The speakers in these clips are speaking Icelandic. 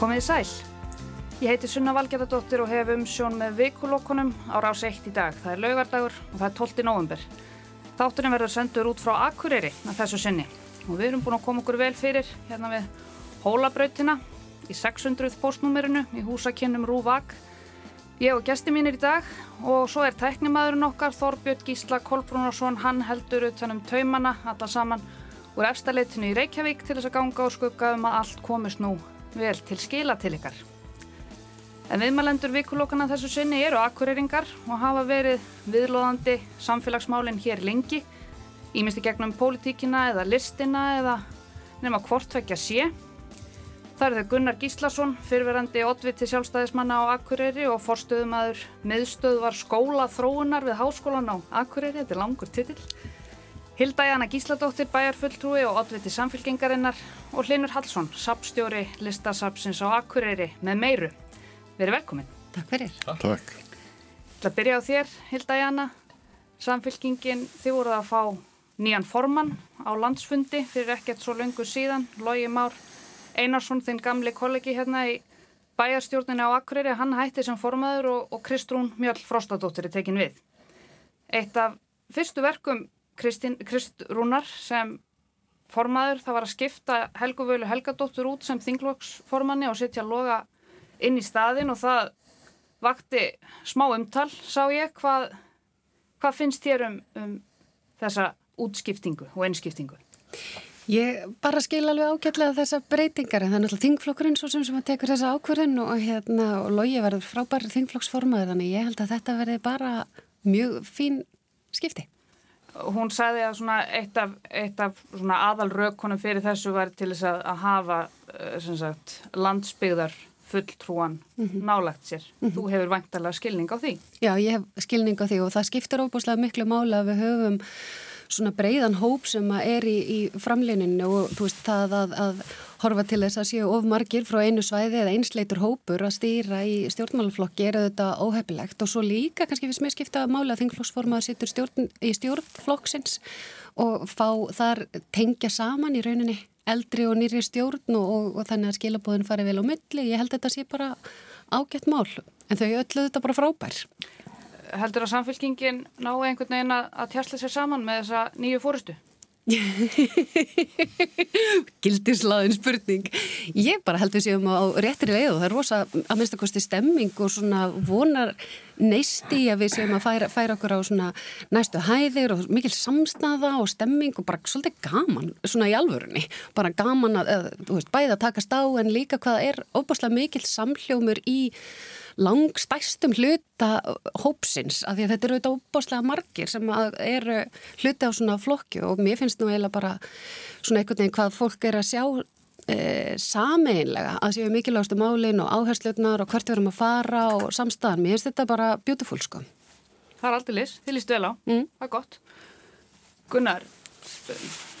Komið í sæl. Ég heiti Sunna Valgerðardóttir og hef um sjón með vikulokkunum á rás 1 í dag. Það er laugardagur og það er 12. november. Þátturinn verður sendur út frá Akureyri að þessu sinni og við erum búin að koma okkur vel fyrir hérna við Hólabrautina í 600 postnúmerinu í húsakinnum Rúvag. Ég og gesti mínir í dag og svo er tæknimaðurinn okkar Þorbjörn Gísla Kolbrúnarsson, hann heldur utanum taumana alla saman úr efstaleitinu í Reykjavík til þess að ganga og skugga um að allt komist nú vel til skila til ykkar. En viðmælendur vikulokana þessu sinni eru akkureringar og hafa verið viðlóðandi samfélagsmálinn hér lengi, ímest í gegnum pólitíkina eða listina eða nema hvortvekja sé. Það eru þau Gunnar Gíslason, fyrverandi oddviti sjálfstæðismanna á Akureyri og forstöðumadur miðstöðvar skóla þróunar við háskólan á Akureyri, þetta er langur titill. Hilda Jana Gísladóttir, bæjarfulltrúi og oddviti samfélkingarinnar og Hlinur Hallsson, sapstjóri listasapsins á Akureyri með meiru. Verið velkomin. Takk fyrir. Takk. Það byrja á þér, Hilda Jana. Samfélkingin, þið voruð að fá nýjan formann á landsfundi fyrir ekkert svo löngu síðan. Lógi Már Einarsson, þinn gamli kollegi hérna í bæjarstjórninu á Akureyri, hann hætti sem formaður og, og Kristrún Mjöll Frostadóttir er tekin við. Eitt af fyrstu verkum Kristrúnar sem formaður, það var að skipta Helgu Völu Helgadóttur út sem þinglóksformanni og setja loga inn í staðin og það vakti smá umtal, sá ég. Hvað, hvað finnst þér um, um þessa útskiptingu og einskiptingu? Ég bara skil alveg ágætlega þessa breytingar en það er náttúrulega þingflokkurinn svo sem sem að tekur þessa ákvörðin og, hérna, og logi verður frábær þingflokksformaður þannig ég held að þetta verði bara mjög fín skipti. Hún sagði að svona eitt af, eitt af aðal raukonum fyrir þessu var til þess að, að hafa sagt, landsbyggðar fulltrúan mm -hmm. nálagt sér. Mm -hmm. Þú hefur vantalega skilning á því. Já, ég hef skilning á því og það skiptir óbúslega miklu mála að við höfum svona breiðan hóp sem er í, í framlíninu og þú veist það að, að horfa til þess að séu of margir frá einu svæði eða einsleitur hópur að stýra í stjórnmálaflokki er þetta óhefilegt og svo líka kannski við smið skipta mála að þingflokksformaður sittur stjórn, í stjórnflokksins og fá þar tengja saman í rauninni eldri og nýri stjórn og, og, og þannig að skilabóðin fari vel á milli. Ég held þetta sé bara ágætt mál, en þau öllu þetta bara frábær. Heldur að samfélkingin ná einhvern veginn að tjastla sér saman með þessa nýju fórustu? Gildislaðin spurning. Ég bara heldur séum á réttri leið og það er rosa að minnstakosti stemming og svona vonar neisti að við séum að færa, færa okkur á svona næstu hæðir og mikil samstaða og stemming og bara svolítið gaman svona í alvörunni, bara gaman að, að veist, bæða að takast á en líka hvað er óbúslega mikil samhljómur í langstæstum hluta hópsins af því að þetta eru auðvitað óbáslega margir sem eru hluti á svona flokki og mér finnst nú eiginlega bara svona einhvern veginn hvað fólk er að sjá e, sameinlega að séu mikilvægastu málin og áherslutnar og hvert við erum að fara og samstæðan. Mér finnst þetta bara beautiful sko. Það er aldrei list, þið lístu vel á, mm. það er gott. Gunnar,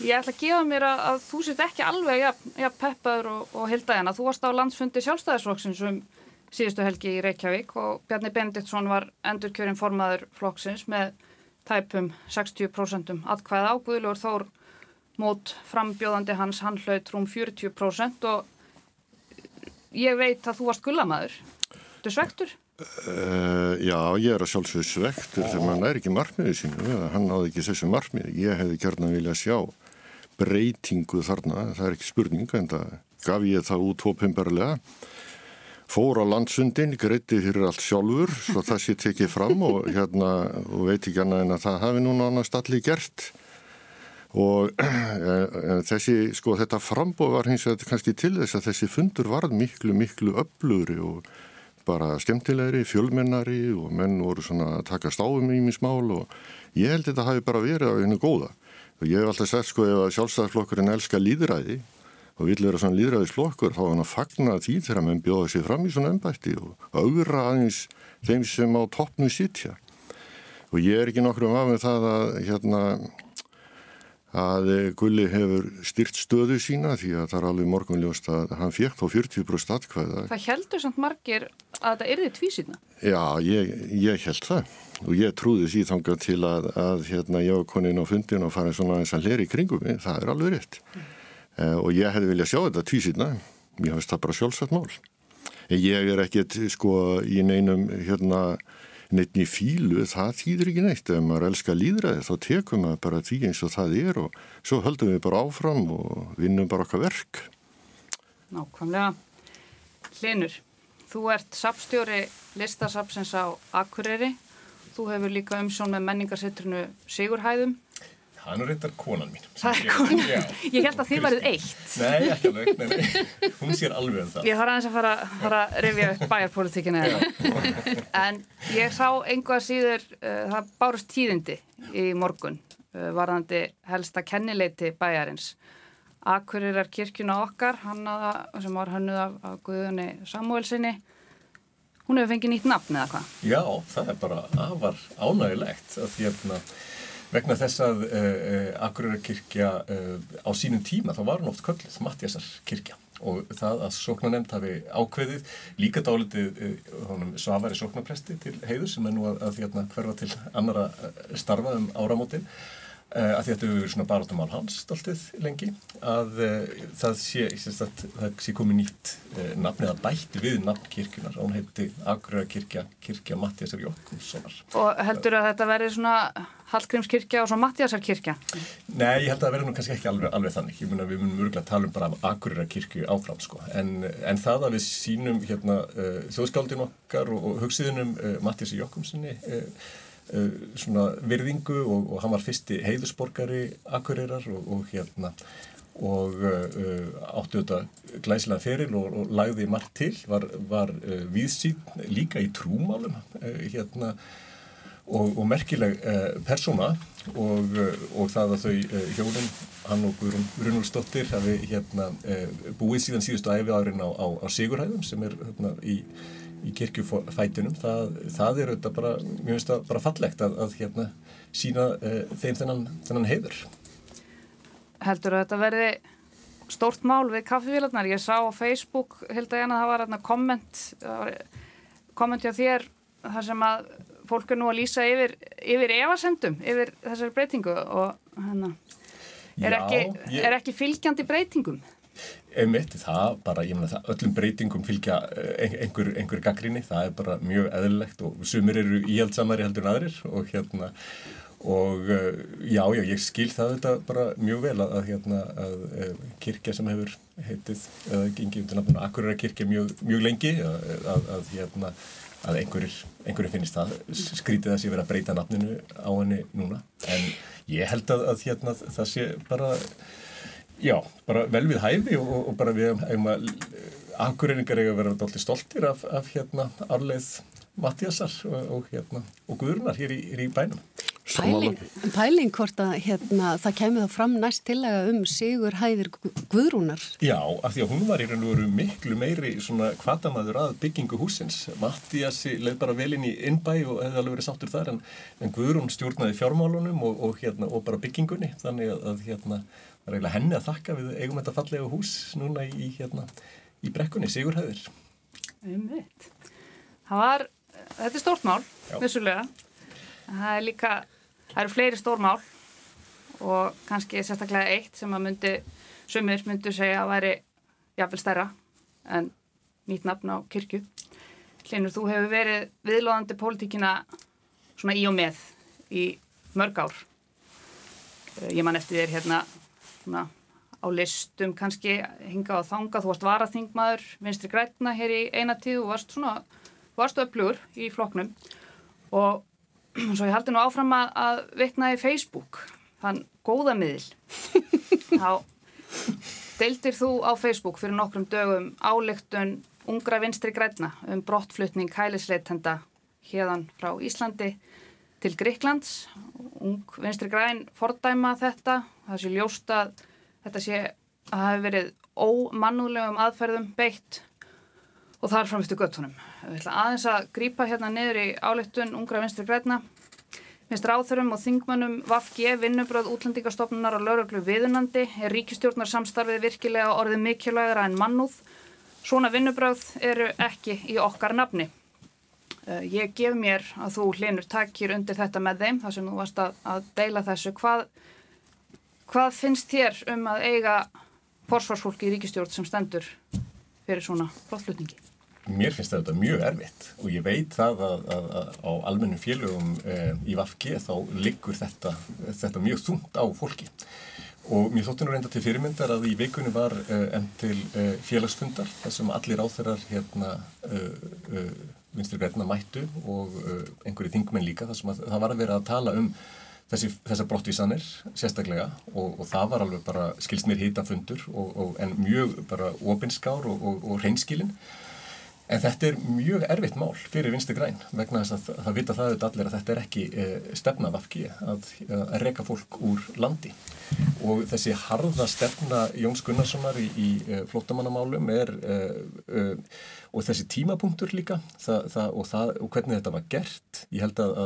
ég ætla að gefa mér að, að þú sitt ekki alveg ja, ja, peppaður og, og hildaðina. Þú varst á landsfundi sjálfstæðisflokksins um síðustu helgi í Reykjavík og Bjarni Benditsson var endurkjörinn formaður flokksins með tæpum 60% atkvæða águðlur þór mót frambjóðandi hans hann hlaut rúm 40% og ég veit að þú varst gullamæður. Þú svektur? Uh, já, ég er að sjálfsögðu svektur þegar mann er ekki margmiðið sínu, hann náði ekki þessu margmið. Ég hefði kjörna vilja sjá breytingu þarna, það er ekki spurning en það gaf ég það út hópimberlega fór á landsundin, greiði fyrir allt sjálfur svo það sé tekið fram og hérna og veit ekki annað en að það hafi núna annars allir gert. Og en þessi sko þetta frambóð var hins vegar kannski til þess að þessi fundur varð miklu miklu öflugri og bara skemmtilegri, fjölmennari og menn voru svona að taka stáðum í mjög smál og ég held þetta hafi bara verið á einu góða. Og ég hef alltaf sagt sko ef að sjálfstæðarflokkurinn elskar líðræði og vill vera svona líðræðisflokkur þá er hann að fagna því þegar mann bjóða sér fram í svona ennbætti og augra aðeins þeim sem á toppnu sitja og ég er ekki nokkur um að með það að hérna að Gulli hefur styrt stöðu sína því að það er alveg morgunljóst að hann fekk þá 40% atkvæða. Það heldur samt margir að það erði tvísýtna? Já, ég, ég held það og ég trúði því þanga til að, að hérna, ég var konin á fundin og farið svona eins að leri kringum það er alveg rétt. Mm. Uh, og ég hefði viljað sjá þetta tvísýtna Mér finnst það bara sjálfsagt mál. En ég er ekkert sko í neinum hérna neitt í fílu, það þýður ekki neitt. Ef maður elskar líðræði þá tekum maður bara því eins og það er og svo höldum við bara áfram og vinnum bara okkar verk. Nákvæmlega. Hlinur, þú ert sapstjóri listasapsins á Akureyri. Þú hefur líka umsjón með menningarsettrinu Sigurhæðum. Það er reyndar konan mín. Það er konan? Já. Ég held að þið værið eitt. Nei, ekki alveg. Nei, nei. Hún sér alveg um það. Ég þarf aðeins að fara, fara að rifja upp bæjarpolitíkinu eða. En ég sá einhvað síður, uh, það bárust tíðindi í morgun, uh, varðandi helsta kennileiti bæjarins. Akureyrar kirkjuna okkar, hannaða, sem var hannuð af, af Guðunni Samuelsinni, hún hefur fengið nýtt nafn eða hvað? Já, það er bara afar ánægilegt að því að vegna þess að uh, Akureyrakirkja uh, á sínum tíma þá var hún oft kölluð Mattiasar kirkja og það að sóknanemnd hafi ákveðið líka dálitið svavari sóknapresti til heiður sem er nú að, að hérna, hverfa til annara starfa um áramótin Uh, að þetta hefur verið svona barátumál hans stoltið lengi að uh, það sé, að, það sé komið nýtt uh, nafn eða bætti við nafn kirkjunar og hún heiti Akureyra kirkja, kirkja Mattiasar Jókkumssonar Og heldur að þetta verði svona Hallgrímskirkja og svo Mattiasar kirkja? Nei, ég held að það verði nú kannski ekki alveg, alveg þannig. Ég mun að við munum örgulega tala um bara Akureyra kirkju áfram sko, en, en það að við sínum hérna þjóðskáldin okkar og, og hugsiðunum Mattiasar Jókkumssoni Uh, svona virðingu og, og hann var fyrsti heiðusborgari Akureyrar og, og hérna og uh, áttu þetta glæsilega feril og, og lagði margt til var, var uh, viðsýn líka í trúmálum hérna og merkileg persóna og það að þau hjónin hann og Guðrún Runulsdóttir hafi hérna búið síðan síðustu æfi árin á, á, á Sigurhæðum sem er hérna í í kirkjufætunum það, það er auðvitað bara, mjög veist að bara fallegt að, að hérna sína uh, þeim þennan, þennan heiður. Heldur að þetta verði stórt mál við kaffivílarnar ég sá á Facebook, held að það var hérna komment komment hjá þér þar sem að fólk er nú að lýsa yfir, yfir evasendum, yfir þessari breytingu og hérna er, ég... er ekki fylgjandi breytingum Einmitt, það bara, ég meina það, öllum breytingum fylgja eh, einhver, einhver gaggrinni, það er bara mjög eðlilegt og sumir eru íhaldsamari heldur en aðrir og hérna, og eh, já, já, ég skil það þetta bara mjög vel að, hérna, að, að eh, kirkja sem hefur heitið, eða gengið undir náttúrulega akkurara kirkja mjög, mjög lengi, að, að hérna, að einhverjir finnist það skrítið að sé verið að breyta nafninu á henni núna, en ég held að hérna það sé bara Já, bara vel við hæfi og, og bara við hefum að angurreiningar eiga að vera doldið stoltir af, af hérna arleið Mattiasar og, og hérna og Guðrunar hér í, hér í bænum. Pæling, pæling hvort að hérna, það kemur þá fram næst tillega um Sigur Hæðir Guðrúnar. Já, af því að hún var í raun og veru miklu meiri svona kvatamæður að byggingu húsins. Mattiasi leið bara vel inn í innbæ og hefði alveg verið sáttur þar en, en Guðrún stjórnaði fjármálunum og, og, hérna, og bara byggingunni þannig að, að hérna það er eiginlega henni að þakka. Við eigum þetta fallega hús núna í, hérna, í brekkunni, Umvitt Það var, þetta er stórt mál vissulega, það er líka það eru fleiri stór mál og kannski sérstaklega eitt sem að myndi, sumir myndu segja að væri jafnvel stærra en nýtt nafn á kirkju. Hlinur, þú hefur verið viðlóðandi pólitíkina svona í og með í mörg ár. Ég man eftir þér hérna svona á listum kannski hinga á þanga, þú varst varaþingmaður vinstri grætna hér í eina tíð og varst svona, varst öflugur í floknum og svo ég haldi nú áfram að, að vikna í Facebook, þann góða miðl þá deildir þú á Facebook fyrir nokkrum dögum áleiktun ungra vinstri grætna um brottflutning hælisleitenda hérðan frá Íslandi til Gríklands ung vinstri græn fordæma þetta það sé ljóst að þetta sé að það hefur verið ómannúðlegum aðferðum beitt og þar framstu göttunum. Við ætlum aðeins að grýpa hérna niður í áleittun ungra vinstri græna minnst ráþurum og þingmönnum Vafge, vinnubröð útlendingastofnunar og lauruglu viðunandi er ríkistjórnar samstarfið virkilega orðið mikilvægara en mannúð. Svona vinnubröð eru ekki í okkar nafni. Uh, ég gef mér að þú hlinur takkir undir þetta með þeim þar sem þú varst að, að deila þessu. Hvað, hvað finnst þér um að eiga forsvarsfólki í ríkistjórn sem stendur fyrir svona flottflutningi? Mér finnst þetta mjög erfitt og ég veit það að, að, að á almennum félögum e, í VFG þá liggur þetta, þetta mjög þungt á fólki og mér þótti nú reynda til fyrirmyndar að í vikunni var e, enn til e, félagsfundar þar sem allir áþeirar hérna vinstir verðna mættu og einhverju þingmenn líka þar sem að, það var að vera að tala um þessi, þessar brottvísanir sérstaklega og, og það var alveg bara skilst mér hýtafundur en mjög bara opinskár og, og, og reynskilin En þetta er mjög erfitt mál fyrir vinstu græn vegna þess að það vita það auðvitað allir að þetta er ekki e, stefnað afki að, að reyka fólk úr landi. Og þessi harða stefna Jóns Gunnarssonar í, í e, flótamannamálum er e, og þessi tímapunktur líka það, það, og, það, og hvernig þetta var gert ég held að,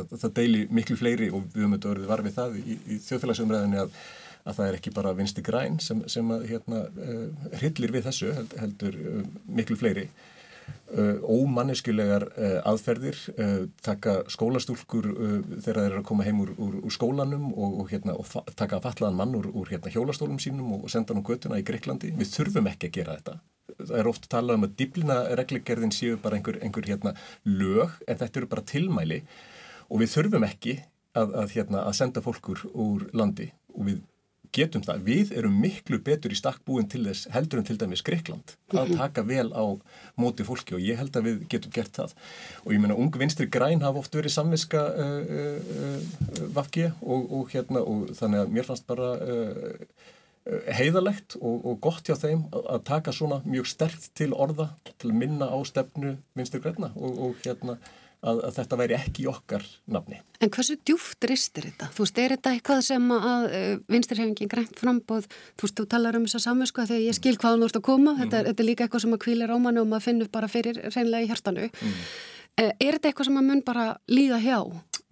að það deili miklu fleiri og við höfum auðvitað var við það í, í þjóðfélagsumræðinni að að það er ekki bara vinsti græn sem, sem að hérna, hryllir við þessu heldur uh, miklu fleiri ómanniskulegar uh, aðferðir, uh, taka skólastúlkur þegar þeir eru að koma heim úr, úr, úr skólanum og, og, hérna, og taka fallaðan mann úr, úr hérna, hjólastólum sínum og senda hann á götuna í Greiklandi. Við þurfum ekki að gera þetta. Það er oft talað um að diblina reglugerðin séu bara einhver, einhver hérna, lög en þetta eru bara tilmæli og við þurfum ekki að, að, hérna, að senda fólkur úr landi og við getum það. Við erum miklu betur í stakkbúin til þess heldur en til dæmis Greikland að mhm. taka vel á móti fólki og ég held að við getum gert það. Og ég menna, ung vinstri græn hafa oft verið samviska uh, uh, uh, vafki og, og hérna og þannig að mér fannst bara uh, uh, heiðalegt og, og gott hjá þeim að taka svona mjög sterkt til orða til að minna á stefnu vinstri græna og, og hérna að, að þetta væri ekki okkar nafni. En hversu djúft ristir þetta? Þú veist, er þetta eitthvað sem að uh, vinstirhefingin grænt frambóð, þú veist, þú talar um þessa samvinsku að þegar ég skil hvaðan þú ert að koma, mm. þetta, er, þetta er líka eitthvað sem að kvíla rámanu og maður finnur bara fyrir reynlega í hjartanu. Mm. Er þetta eitthvað sem að mun bara líða hjá?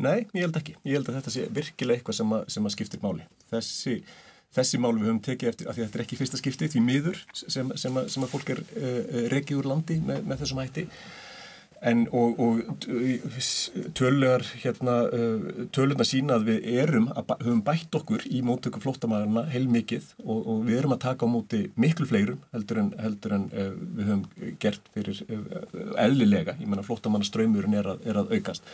Nei, ég held ekki. Ég held að þetta sé virkilega eitthvað sem að, sem að skiptir máli. Þessi Þessi mál við höfum tekið eftir, af því að þetta er ekki fyrsta skiptið, því miður sem, sem, að, sem að fólk er uh, rekið úr landi með, með þessum hætti. En og, og tölulegar hérna, tölurna sína að við erum að höfum bætt okkur í móttöku flóttamæðarna heilmikið og, og við erum að taka á móti miklu fleirum heldur en, heldur en uh, við höfum gert fyrir uh, eðlilega, ég menna flóttamannaströymurinn er, er að aukast.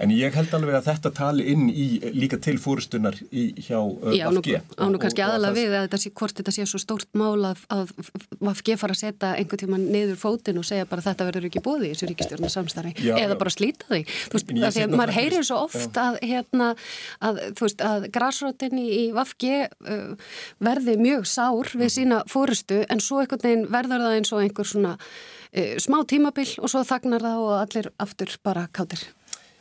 En ég held alveg að þetta tali inn í líka til fórustunar í, hjá uh, Já, ánu kannski aðalega við að þetta sé, hvort þetta sé svo stórt mál að, að VFG fara að setja einhvern tíma niður fótinn og segja bara þetta verður ekki búið í þessu ríkistjórn samstarfi já, eða bara slíta því. Þú veist, að maður heyrir svo oft að hérna, að þú veist, að græsrótinni í Vafge uh, verði mjög sár við sína fórustu en svo einhvern veginn verður það eins og einhver svona uh, smá tímabill og svo þagnar það og allir aftur bara kátir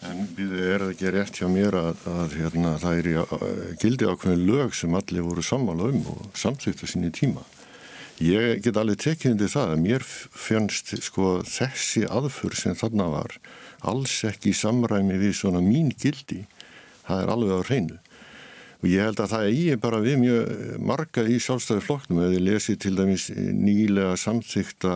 En við erum ekki rétt hjá mér að, að hérna, það er í gildi ákveðin lög sem allir voru sammála um og samþýttu sín í tíma Ég get alveg tekið undir það að mér fjönst sko þessi aðfur sem þarna var alls ekki í samræmi við svona mín gildi. Það er alveg á hreinu. Og ég held að það eigi bara við mjög marga í sjálfstæði flokknum eða ég lesi til dæmis nýlega samþykta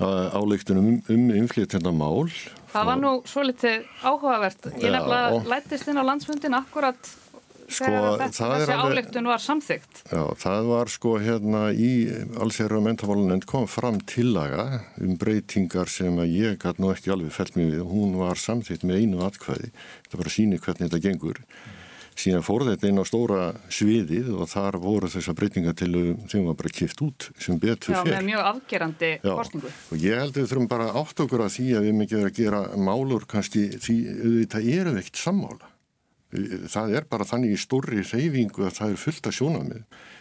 áleiktunum um, um inflytjanda mál. Það var nú svo litið áhugavert. Ég nefnilega lættist inn á landsfundin akkurat Sko, þessi áleiktun var samþygt Já, það var sko hérna í allsherra mentaválunend kom fram tillaga um breytingar sem að ég gæti nú ekki alveg fælt mig við. Hún var samþygt með einu atkvæði. Þetta bara síni hvernig þetta gengur. Síðan fór þetta inn á stóra sviðið og þar voru þessar breytingar til þeim var bara kipt út sem betur fyrir Já, með mjög afgerandi kostningu og ég held að við þurfum bara átt okkur að því að við mikið verðum að gera málur kannski því þetta eru veikt sammála það er bara þannig í stórri reyfingu að það er fullt af sjónamið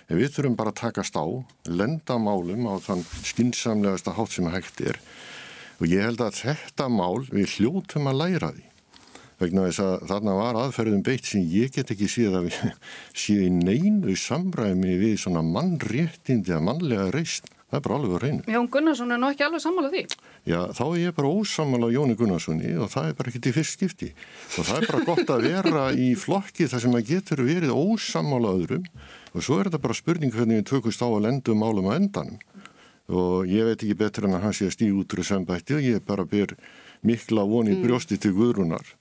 en við þurfum bara að takast á lenda málum á þann skinsamlegasta hátt sem hægt er. Og ég held að þetta mál við hljótum að læra því. Vegna þess að þarna var aðferðum beitt sem ég get ekki síðan að við síðan neinu samræmi við svona mannréttindi að mannlega reist Það er bara alveg að reyna. Jón Gunnarsson er nú ekki alveg sammálað því? Já, þá er ég bara ósammálað Jóni Gunnarssoni og það er bara ekki til fyrst skipti. Og það er bara gott að vera í flokki þar sem að getur verið ósammálað öðrum og svo er þetta bara spurning hvernig við tökumst á að lendum málum á endanum. Og ég veit ekki betur en að hann sé að stíða út úr þessum bætti og ég bara ber mikla voni mm. brjósti til Guðrúnar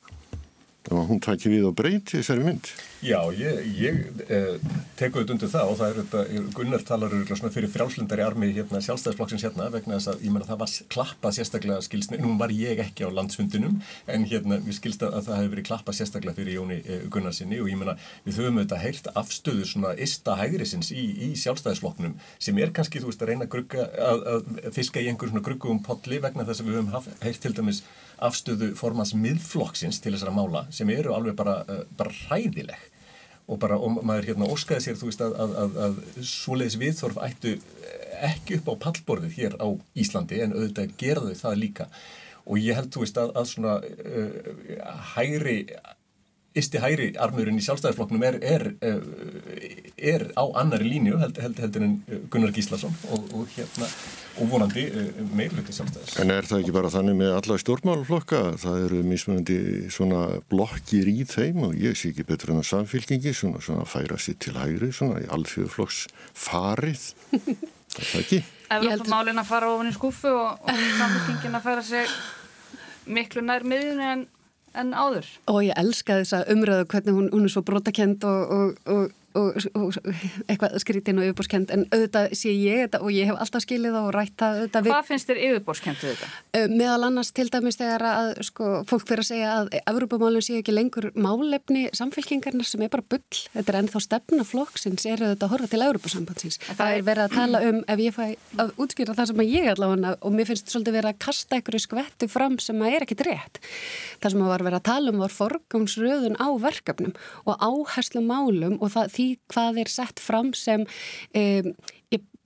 og hún takir við og breyti þessari mynd. Já, ég, ég eh, teku þetta undir það og það er þetta, Gunnar talar fyrir frjálslindari armi hérna, sjálfstæðisflokksins hérna vegna þess að ég menna það var klappað sérstaklega skilsni, nú var ég ekki á landsfundinum en hérna við skilst að það hefur verið klappað sérstaklega fyrir Jóni eh, Gunnarsinni og ég menna við höfum þetta heilt afstöðu svona ista hægrisins í, í sjálfstæðisflokknum sem er kannski þú veist að reyna að, grugga, að, að fiska í einhver svona gruggum potli vegna þess að við höfum heilt til dæmis afstöðu formans miðflokksins til þessara mála sem eru alveg bara, uh, bara ræðileg og bara og maður hérna óskaði sér þú veist að, að, að, að svoleiðis viðþorf ættu ekki upp á pallborðið hér á Íslandi en auðvitað gera þau það líka. Og ég held þú veist að svona uh, hægri Isti hægri armurinn í sjálfstæðisflokknum er, er, er, er á annari línu heldur held, held en Gunnar Gíslason og, og, hérna, og vonandi meirluti sjálfstæðis. En er það ekki bara þannig með alla stjórnmálflokka? Það eru mismunandi svona blokkir í þeim og ég sé ekki betur en að samfélkingi svona, svona færa sér til hægri svona í alþjóðflokks farið. Það er það ekki. Evrópamálin að fara ofin í skúfu og, og samfélkingin að færa sér miklu nær miðun en en áður. Og ég elska þessa umröðu hvernig hún, hún er svo brotakend og, og, og, og, og eitthvað skrítin og yfirbórskend en auðvitað sé ég þetta og ég hef alltaf skilið og rætt það auðvitað. Hvað finnst þér yfirbórskend við þetta? Meðal annars til dæmis þegar að sko, fólk fyrir að segja að Evropamálun sé ekki lengur málefni samfélkingarnar sem er bara bull. Þetta er ennþá stefnaflokksins er auðvitað að horfa til Evropasambandsins. Það, það er verið að tala um ef ég fæ að útskýra það sem að ég allavega og mér finnst svolítið verið að kasta einhverju skvettu fram sem að er ekkit rétt. Það sem að var verið að tala um var forgámsröðun á verkefnum og áherslu málum og það, því hvað er sett fram sem um,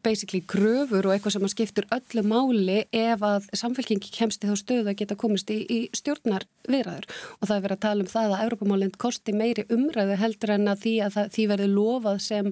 basically kröfur og eitthvað sem að skiptur öllu máli ef að samfélkingi kemst í þá stöðu að geta komist í, í stjórnar viðræður og það er verið að tala um það að Europamálinn kosti meiri umræðu heldur en að því að það, því verði lofað sem,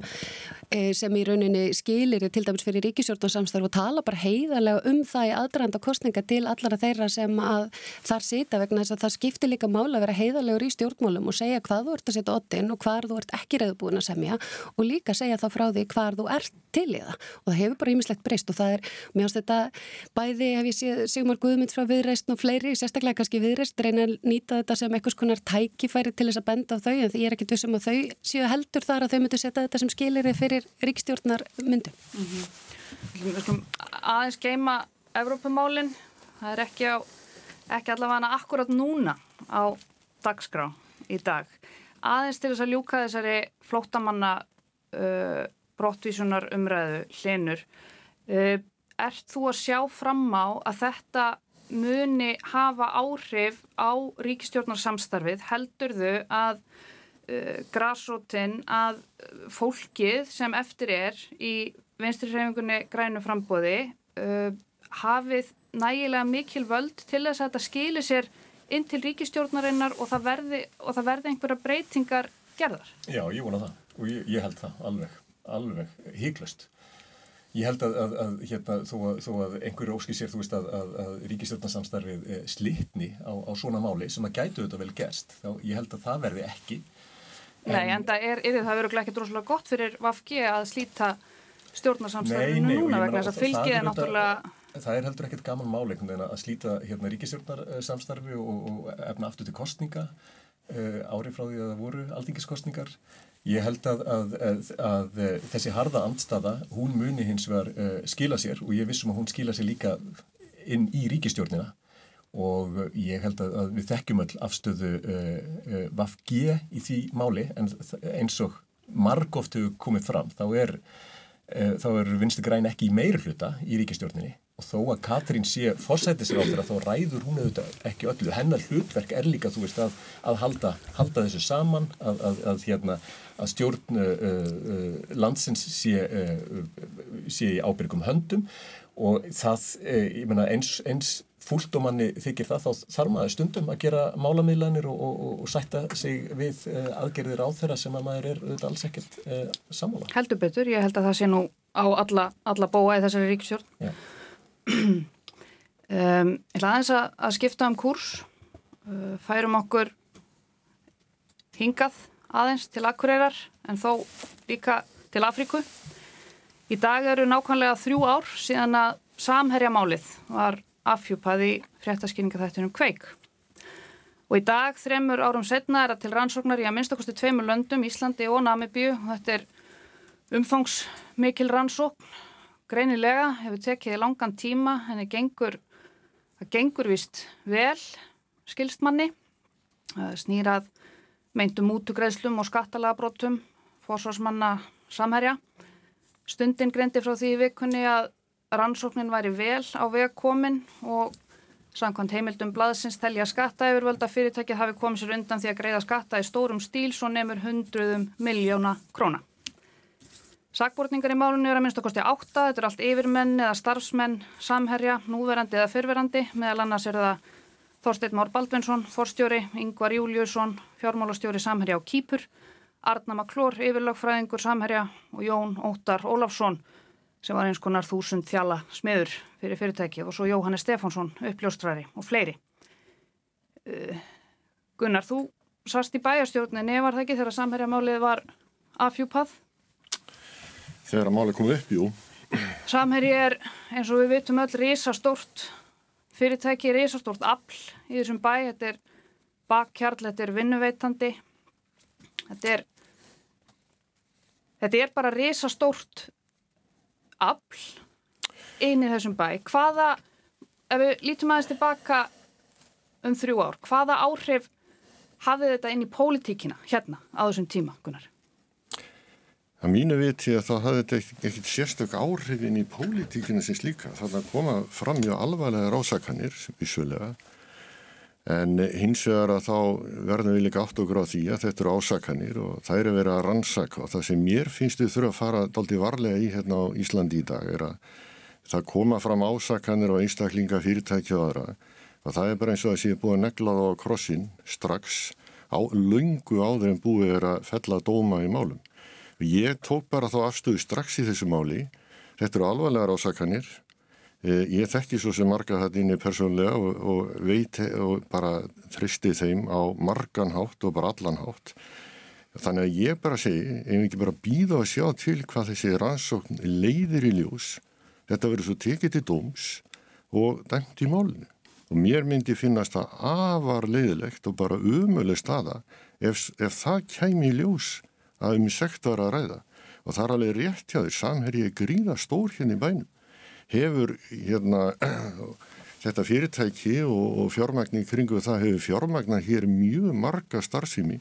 e, sem í rauninni skilir til dæmis fyrir ríkisjórnarsamstarf og tala bara heiðarlega um það í aðranda kostninga til allara þeirra sem að þar sita vegna þess að það skiptir líka mála að vera heiðarlegur í stjórnmálum og segja hvað þú ert að setja oddin og hvað þú ert ekki reyðbúin að semja og líka segja þá frá því hvað þú ert til í það og það hefur bara ímislegt breyst og það er, mér finnst þetta bæði ef ég sé Sigmar Guðmund frá viðreist og fleiri, sérstaklega kannski viðreist reyna að nýta þetta sem eitthvað skonar tækifæri til þess að benda á þau en ég er ekkit vissum að þau séu heldur þar að þau myndu setja þetta sem skilir fyrir ríkstjórnar myndu mm -hmm. Aðeins geima Evrópumálin. Það er ekki, á, ekki allavega akkurat núna á dagskrá í dag. Aðeins til þess að ljúka þessari flóttamanna uh, brottvísunar umræðu hlinur. Uh, ert þú að sjá fram á að þetta muni hafa áhrif á ríkistjórnarsamstarfið? Heldur þau að uh, grásrótin, að fólkið sem eftir er í vinstrirhefingunni grænu frambóði uh, hafið nægilega mikil völd til þess að þetta skilir sér inn til ríkistjórnarinnar og það verði, og það verði einhverja breytingar gerðar? Já, ég vona það og ég, ég held það alveg alveg híklust. Ég held að, að, að hérna, þó, að, þó að einhverju óski sér, þú veist, að, að ríkistjórnarsamstarfið eh, slitni á, á svona máli sem að gætu þetta vel gerst. Þá ég held að það verði ekki. En, nei, en það er, er það verður ekki droslega gott fyrir VFG að slíta stjórnarsamstarfinu núna vegna þess að fylgið er náttúrulega... Það er heldur ekkert gaman máli að slíta hérna, ríkistjórnarsamstarfi og, og efna aftur til kostninga uh, ári frá því að það voru aldingiskostningar Ég held að, að, að, að þessi harða andstaða, hún muni hins vegar uh, skila sér og ég vissum að hún skila sér líka inn í ríkistjórnina og ég held að við þekkjum all afstöðu uh, uh, VFG í því máli en eins og margóft hefur komið fram þá er, þá er vinstu græn ekki í meir hluta í ríkistjórninni og þó að Katrín sé fórsættisráður þá ræður hún auðvitað ekki öllu hennar hlutverk er líka þú veist að, að halda, halda þessu saman að, að, að hérna, stjórn uh, uh, landsins sé, uh, sé í ábyrgum höndum og það uh, menna, eins, eins fúlt og manni þykir það þá þarf maður stundum að gera málamiðlanir og, og, og, sætta sig við aðgerðir á þeirra sem að maður er auðvitað alls ekkert sammála. Heldur betur, ég held að það sé nú á alla, alla bóa í þessari ríkisjórn. Já um, ég ætla aðeins að, að skipta um kurs uh, færum okkur hingað aðeins til Akureyrar en þó líka til Afríku í dag eru nákvæmlega þrjú ár síðan að samherjamálið var afhjúpað í fréttaskýninga þættunum Kveik Og í dag, þremur árum setna, er það til rannsóknar í að minnstakosti tveimur löndum, Íslandi og Namibíu. Þetta er umfangsmikil rannsókn. Greinilega hefur tekið langan tíma, henni gengur, það gengur vist vel, skilstmanni, snýrað meintum útugreðslum og skattalagabrótum, fórsvarsmanna samherja. Stundin greindi frá því vikunni að rannsóknin væri vel á vegkomin og Samkvæmt heimildum blaðsins telja skatta yfirvölda fyrirtækið hafi komið sér undan því að greiða skatta í stórum stíl svo nefnur hundruðum miljóna króna. Sakbortningar í málunni eru að minnst okkosti átta, þetta er allt yfirmenn eða starfsmenn, samherja, núverandi eða fyrverandi, meðal annars er það Þorstein Már Baldvinsson, forstjóri, Yngvar Júliusson, fjármálastjóri samherja á Kýpur, Arna Maklór, yfirlögfræðingur samherja og Jón Óttar Ólafsson, sem var eins konar þúsund þjala smiður fyrir fyrirtækið og svo Jóhannes Stefánsson, uppljóstrari og fleiri. Uh, Gunnar, þú sast í bæjarstjórninni, var það ekki þegar samherjamálið var afhjúpað? Þegar málið kom upp, jú. Samherji er, eins og við vitum öll, risastórt fyrirtæki, risastórt afl í þessum bæ. Þetta er bakkjarl, þetta er vinnuveitandi. Þetta er, þetta er bara risastórt afl inn í þessum bæ. Hvaða, ef við lítum aðeins tilbaka um þrjú ár, hvaða áhrif hafið þetta inn í pólitíkina hérna á þessum tíma, Gunnar? Það mínu viti að það hafði ekkert sérstök áhrifin í pólitíkina sem slíka. Þannig að koma fram mjög alvarlega rásakanir, vissulega, en hins vegar að þá verðum við líka átt okkur á því að þetta eru ásakanir og það eru verið að rannsaka og það sem mér finnst við þurfa að fara daldi varlega í hérna á Íslandi í dag er að það koma fram ásakanir og einstaklinga fyrirtæki og aðra og það er bara eins og að sé búið að negla það á krossin strax á lungu áður en búið er að fella dóma í málum. Ég tók bara þá afstöðu strax í þessu máli. Þetta eru alvarlegar ásakanir. Eh, ég þekki svo sem marga þetta inni persónlega og, og veit og bara þristi þeim á margan hátt og bara allan hátt. Þannig að ég bara segi, ef ekki bara býða að sjá til hvað þessi rannsókn leiðir í ljós, þetta verður svo tekið til dóms og dæmt í málinu. Og mér myndi finnast það afar leiðilegt og bara umuleg staða ef, ef það kæmi í ljós að um sekt var að ræða og það er alveg rétt hjá því samherji gríða stór hérna í bænum hefur hérna þetta fyrirtæki og, og fjármagnin kringu það hefur fjármagnar hér mjög marga starfsými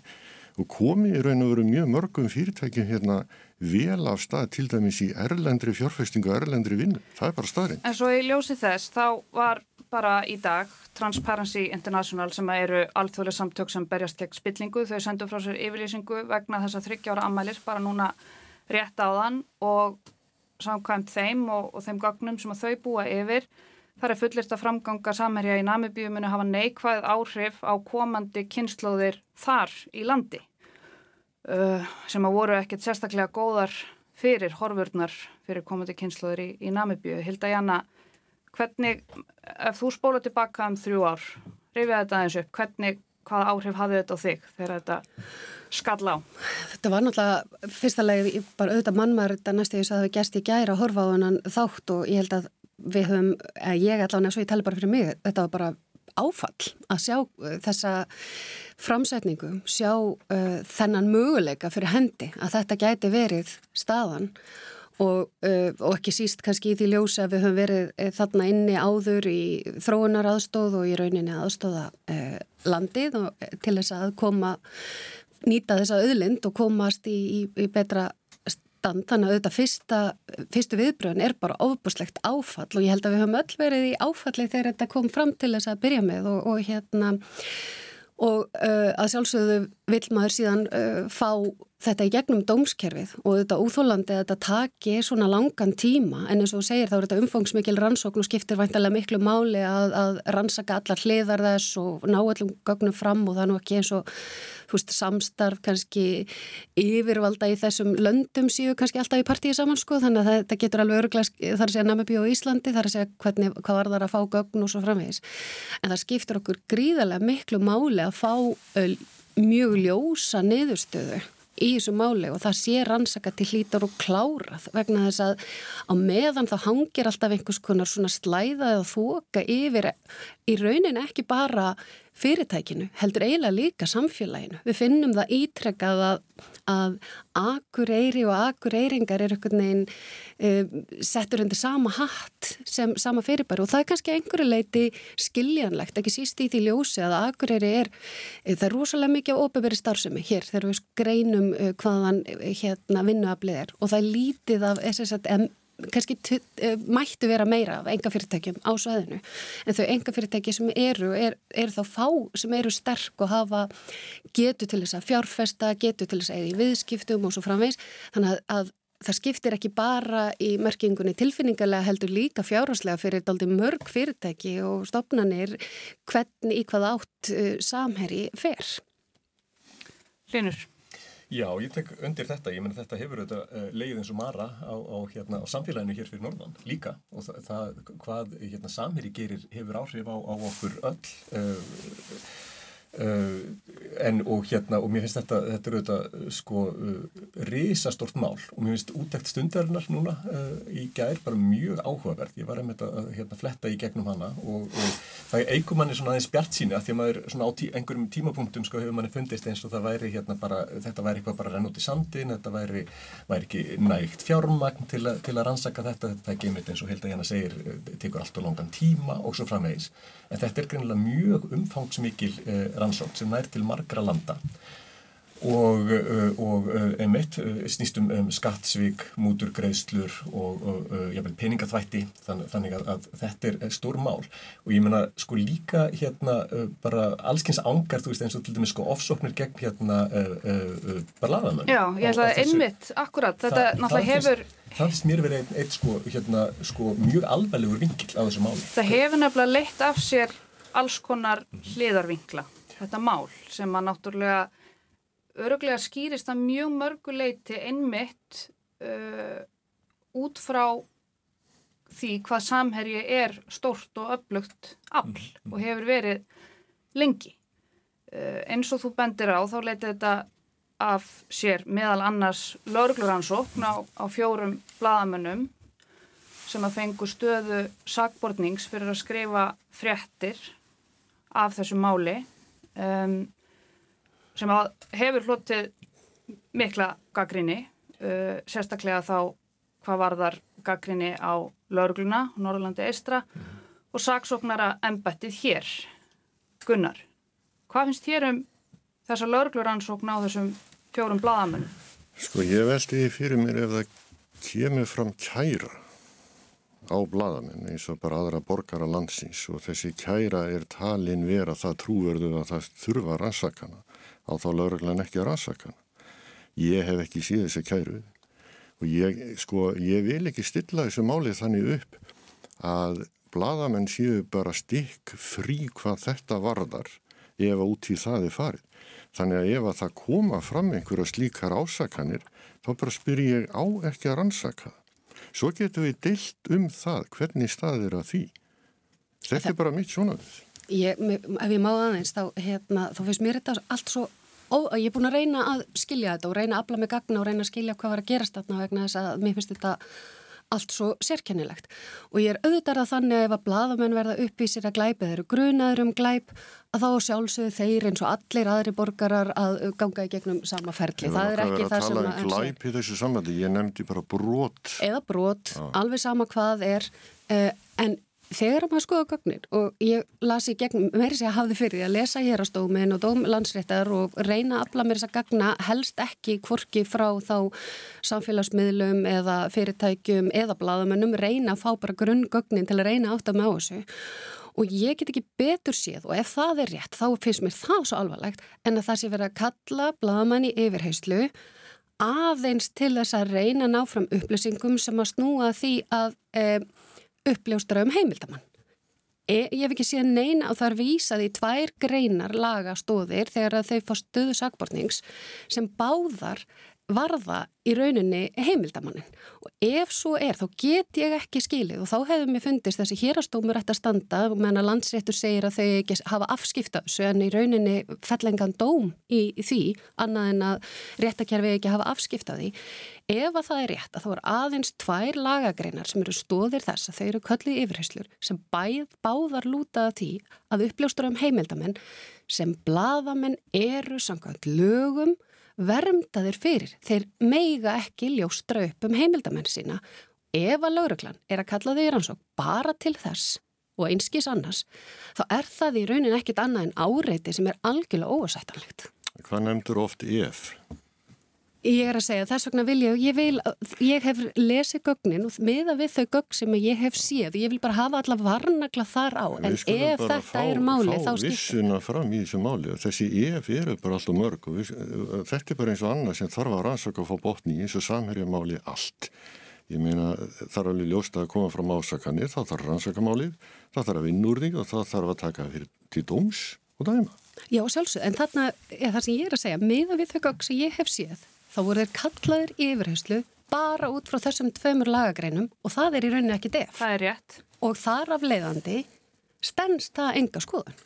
og komið í raun og veru mjög mörgum fyrirtækjum hérna vel af stað til dæmis í erlendri fjárfestingu og erlendri vinnu. Það er bara staðrind. En svo í ljósi þess þá var bara í dag Transparency International sem eru alþjóðlega samtök sem berjast gegn spillingu. Þau sendu frá sér yfirlýsingu vegna þess að þryggjára ammælis bara núna rétt á þann og samkvæmt þeim og, og þeim gagnum sem þau búa yfir. Það er fullist að framganga samherja í Namibíu muni hafa neikvæð áhrif á komandi kynnslóðir þar í landi uh, sem að voru ekkert sérstaklega góðar fyrir horfurnar fyrir komandi kynnslóðir í, í Namibíu. Hilda Janna, hvernig, ef þú spóla tilbaka um þrjú ár, rifið þetta aðeins upp, hvernig, hvaða áhrif hafði þetta á þig þegar þetta skall á? Þetta var náttúrulega fyrsta lagi bara auðvitað mannmar þetta næstu þess að það hefði gæst í gæra að horfa á hennan þátt og ég held að við höfum, ég allavega svo ég tala bara fyrir mig, þetta var bara áfall að sjá uh, þessa framsetningu, sjá uh, þennan möguleika fyrir hendi að þetta gæti verið staðan og, uh, og ekki síst kannski í því ljósa að við höfum verið uh, þarna inni áður í þróunar aðstóð og í rauninni aðstóða uh, landið og, til þess að koma nýta þessa auðlind og komast í, í, í betra stand, þannig að auðvitað fyrsta, fyrstu viðbröðin er bara ofbúslegt áfall og ég held að við höfum öll verið í áfalli þegar þetta kom fram til þess að byrja með og, og hérna og uh, að sjálfsögðu vil maður síðan uh, fá þetta í gegnum dómskerfið og þetta úþólandi að þetta taki svona langan tíma. En eins og þú segir þá er þetta umfangsmikil rannsókn og skiptir væntalega miklu máli að, að rannsaka allar hliðar þess og ná allum gögnum fram og það er nú ekki eins og veist, samstarf kannski yfirvalda í þessum löndum síu kannski alltaf í partíi saman sko. Þannig að þetta getur alveg öruglega þar að segja Namibí og Íslandi þar að segja hvernig, hvað var þar að fá gögn og svo framvegis. En það skiptir okkur gríðarlega miklu máli að fá mjög ljósa niðurstöðu í þessu máli og það sé rannsaka til hlítar og klárað vegna þess að á meðan þá hangir alltaf einhvers konar svona slæða eða þoka yfir í raunin ekki bara fyrirtækinu, heldur eiginlega líka samfélaginu. Við finnum það ítrekkað að, að akureyri og akureyringar er einhvern veginn e, settur undir sama hatt sem sama fyrirbæri og það er kannski einhverju leiti skiljanlegt, ekki síst í því ljósi að akureyri er, e, það er rosalega mikið á óbeveri starfsemi hér þegar við greinum e, hvaðan hérna vinnuaflið er og það er lítið af SSM kannski eh, mættu vera meira af enga fyrirtækjum á sveðinu en þau enga fyrirtæki sem eru er, er þá fá sem eru sterk og hafa getu til þess að fjárfesta getu til þess að eða í viðskiptum og svo framvegs þannig að, að það skiptir ekki bara í merkingunni tilfinningarlega heldur líka fjárháslega fyrir daldi mörg fyrirtæki og stopnanir hvernig í hvað átt uh, samherri fer. Linur Já, ég tek undir þetta, ég menn þetta hefur auðvitað uh, leið eins og mara á, á, hérna, á samfélaginu hér fyrir Norðan líka. Og það, það hvað hérna, samheri gerir hefur áhrif á, á okkur öll uh, Uh, en og hérna og mér finnst þetta, þetta er auðvitað sko uh, risastort mál. Og mér finnst útækt stundarinnar núna uh, í gær bara mjög áhugaverð ég var einmitt að hérna, fletta í gegnum hana og, og það eigur manni svona aðeins bjart síni að því að maður svona á tí, einhverjum tímapunktum sko hefur manni fundist eins og það væri hérna bara þetta væri eitthvað bara renn út í sandin þetta væri, væri ekki nægt fjármagn til, a, til að rannsaka þetta. Þetta er geimitt eins og held að hérna segir tekur allt og longan tíma og svo framvegis en þetta er greinilega mjög umfangsmikil rannsókn sem nær til margra landa og, uh, og uh, einmitt uh, snýstum um skattsvík, múturgreðslur og, og jáfnveil peningaþvætti. Þann, þannig að, að þetta er stór mál. Og ég menna sko líka hérna bara allskyns ángar þú veist eins og til dæmis sko ofsóknir gegn hérna bara laðamenn Já, ég ætla að einmitt, akkurat þetta það, náttúrulega hefur Það finnst mér verið eitt sko, hérna, sko mjög alveglegur vingil á þessu máli. Það hefur nefnilega leitt af sér alls konar hliðarvingla þetta mál sem að náttúrulega öruglega skýrist að mjög mörguleiti einmitt uh, út frá því hvað samherji er stort og öflugt afl mm, mm. og hefur verið lengi. Uh, eins og þú bendir á þá leiti þetta af sér meðal annars laurugluransókn á, á fjórum bladamönnum sem að fengu stöðu sakbortnings fyrir að skrifa fréttir af þessu máli um, sem hefur hlutið mikla gaggrinni uh, sérstaklega þá hvað varðar gaggrinni á laurugluna, Norrlandi Eistra mm. og saksóknara embettið hér Gunnar, hvað finnst þér um þessa laurugluransókn á þessum fjórum bladamönnum? Sko ég veldi fyrir mér ef það kemur fram kæra á bladamenn eins og bara aðra borgara landsins og þessi kæra er talin vera það trúverðu að það þurfa rannsakana á þá lauraglan ekki að rannsakana. Ég hef ekki síð þessi kæru og ég, sko, ég vil ekki stilla þessu málið þannig upp að bladamenn séu bara stikk frí hvað þetta varðar ef að út í það er farið. Þannig að ef að það koma fram einhverja slíkar ásakanir þá bara spyr ég á ekki að rannsaka Svo getum við deilt um það hvernig staðir að því. Þetta er bara mitt svona. Ég, ef ég má aðeins, þá, hérna, þá finnst mér þetta allt svo, ó, ég er búin að reyna að skilja þetta og reyna að afla með gagna og reyna að skilja hvað var að gerast þarna vegna þess að mér finnst þetta allt svo sérkennilegt og ég er auðvitað að þannig að ef að bladamenn verða uppvísir að glæpa þeir eru grunaður um glæp að þá sjálfsögðu þeir eins og allir aðri borgarar að ganga í gegnum sama ferli. Það er ekki það sem að... Það er að tala um glæp í þessu samvæli, ég nefndi bara brot. Eða brot, Já. alveg sama hvað er, uh, en þegar maður skoða gögnir og ég lasi gegn, mér sé að hafði fyrir að lesa hérastómin og dómlandsréttar og reyna að afla mér þess að gagna helst ekki kvorki frá þá samfélagsmiðlum eða fyrirtækjum eða bladamennum reyna að fá bara grunngögnin til að reyna átt að með þessu. Og ég get ekki betur séð og ef það er rétt þá finnst mér það svo alvarlegt en að það sé verið að kalla bladamenni yfirheyslu aðeins til þess að reyna ná fram upplýsingum sem að snúa því að e, uppljóstra um heimildamann. E, ég hef ekki séð neina og það er vísað í tvær greinar lagastóðir þegar þau fá stöðu sakbortnings sem báðar varða í rauninni heimildamannin og ef svo er þá get ég ekki skilið og þá hefur mér fundist þessi hérastómur ætti að standa meðan að landsréttur segir að þau ekki hafa afskipta þessu en í rauninni fellengan dóm í, því annað en að réttakerfi ekki hafa afskipta því. Ef að það er rétt að þá er aðeins tvær lagagreinar sem eru stóðir þess að þau eru köllið yfirheyslur sem bæð báðar lútaða því að uppljóstur um heimildamenn sem bladamenn eru samkvæmt lögum vermdaðir fyrir. Þeir meiga ekki ljóstra upp um heimildamenn sína. Ef að lauruglan er að kalla þau í rannsók bara til þess og einskís annars, þá er það í raunin ekkit annað en áreiti sem er algjörlega ósættanlegt. Hvað nefndur oft EF? Ég er að segja, þess vegna vil ég, ég vil, ég hef lesið gögnin og miða við þau gögn sem ég hef séð og ég vil bara hafa alla varnagla þar á, en ef þetta fá, er máli þá skiptir. Við skulum bara fá vissuna fram í þessu máli og þessi ef eru bara alltaf mörg og við, þetta er bara eins og annað sem þarf að rannsaka og fá botni í eins og samherja máli allt. Ég meina þarf alveg ljósta að koma fram ásakanir, þá þarf rannsaka málið, þá þarf að vinna úr því og þá þarf að taka fyrir til dóms og dæma. Já, sjálfsög, en þarna er það sem ég er að segja, miða við þau gögn sem ég hef séð þá voru þeir kallaður yfirherslu bara út frá þessum tveimur lagagreinum og það er í rauninni ekki def. Það er rétt. Og þar af leiðandi stennst það enga skoðun.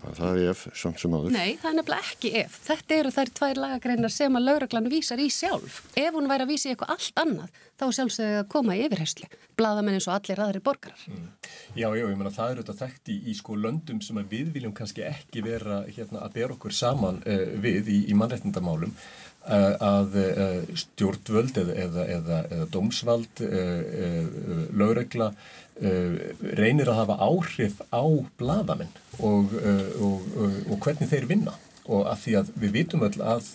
Það er ef, samt sem áður. Nei, það er nefnilega ekki ef. Þetta eru þær tvær lagagreinar sem að lauraglan vísar í sjálf. Ef hún væri að vísa í eitthvað allt annað, þá sjálfsögðu að koma í yfirherslu. Bladamenn eins og allir aðri borgarar. Mm. Já, já, ég menna það eru þetta þekkt í, í sko löndum sem við viljum kannski ekki vera hérna, að bera okkur saman uh, við í, í mannreitndamálum Eh, að eh, stjórnvöld eða, eða, eða, eða dómsvald, eh, lögregla reynir að hafa áhrif á bladamenn og, og, og, og hvernig þeir vinna. Og að því að við vitum öll að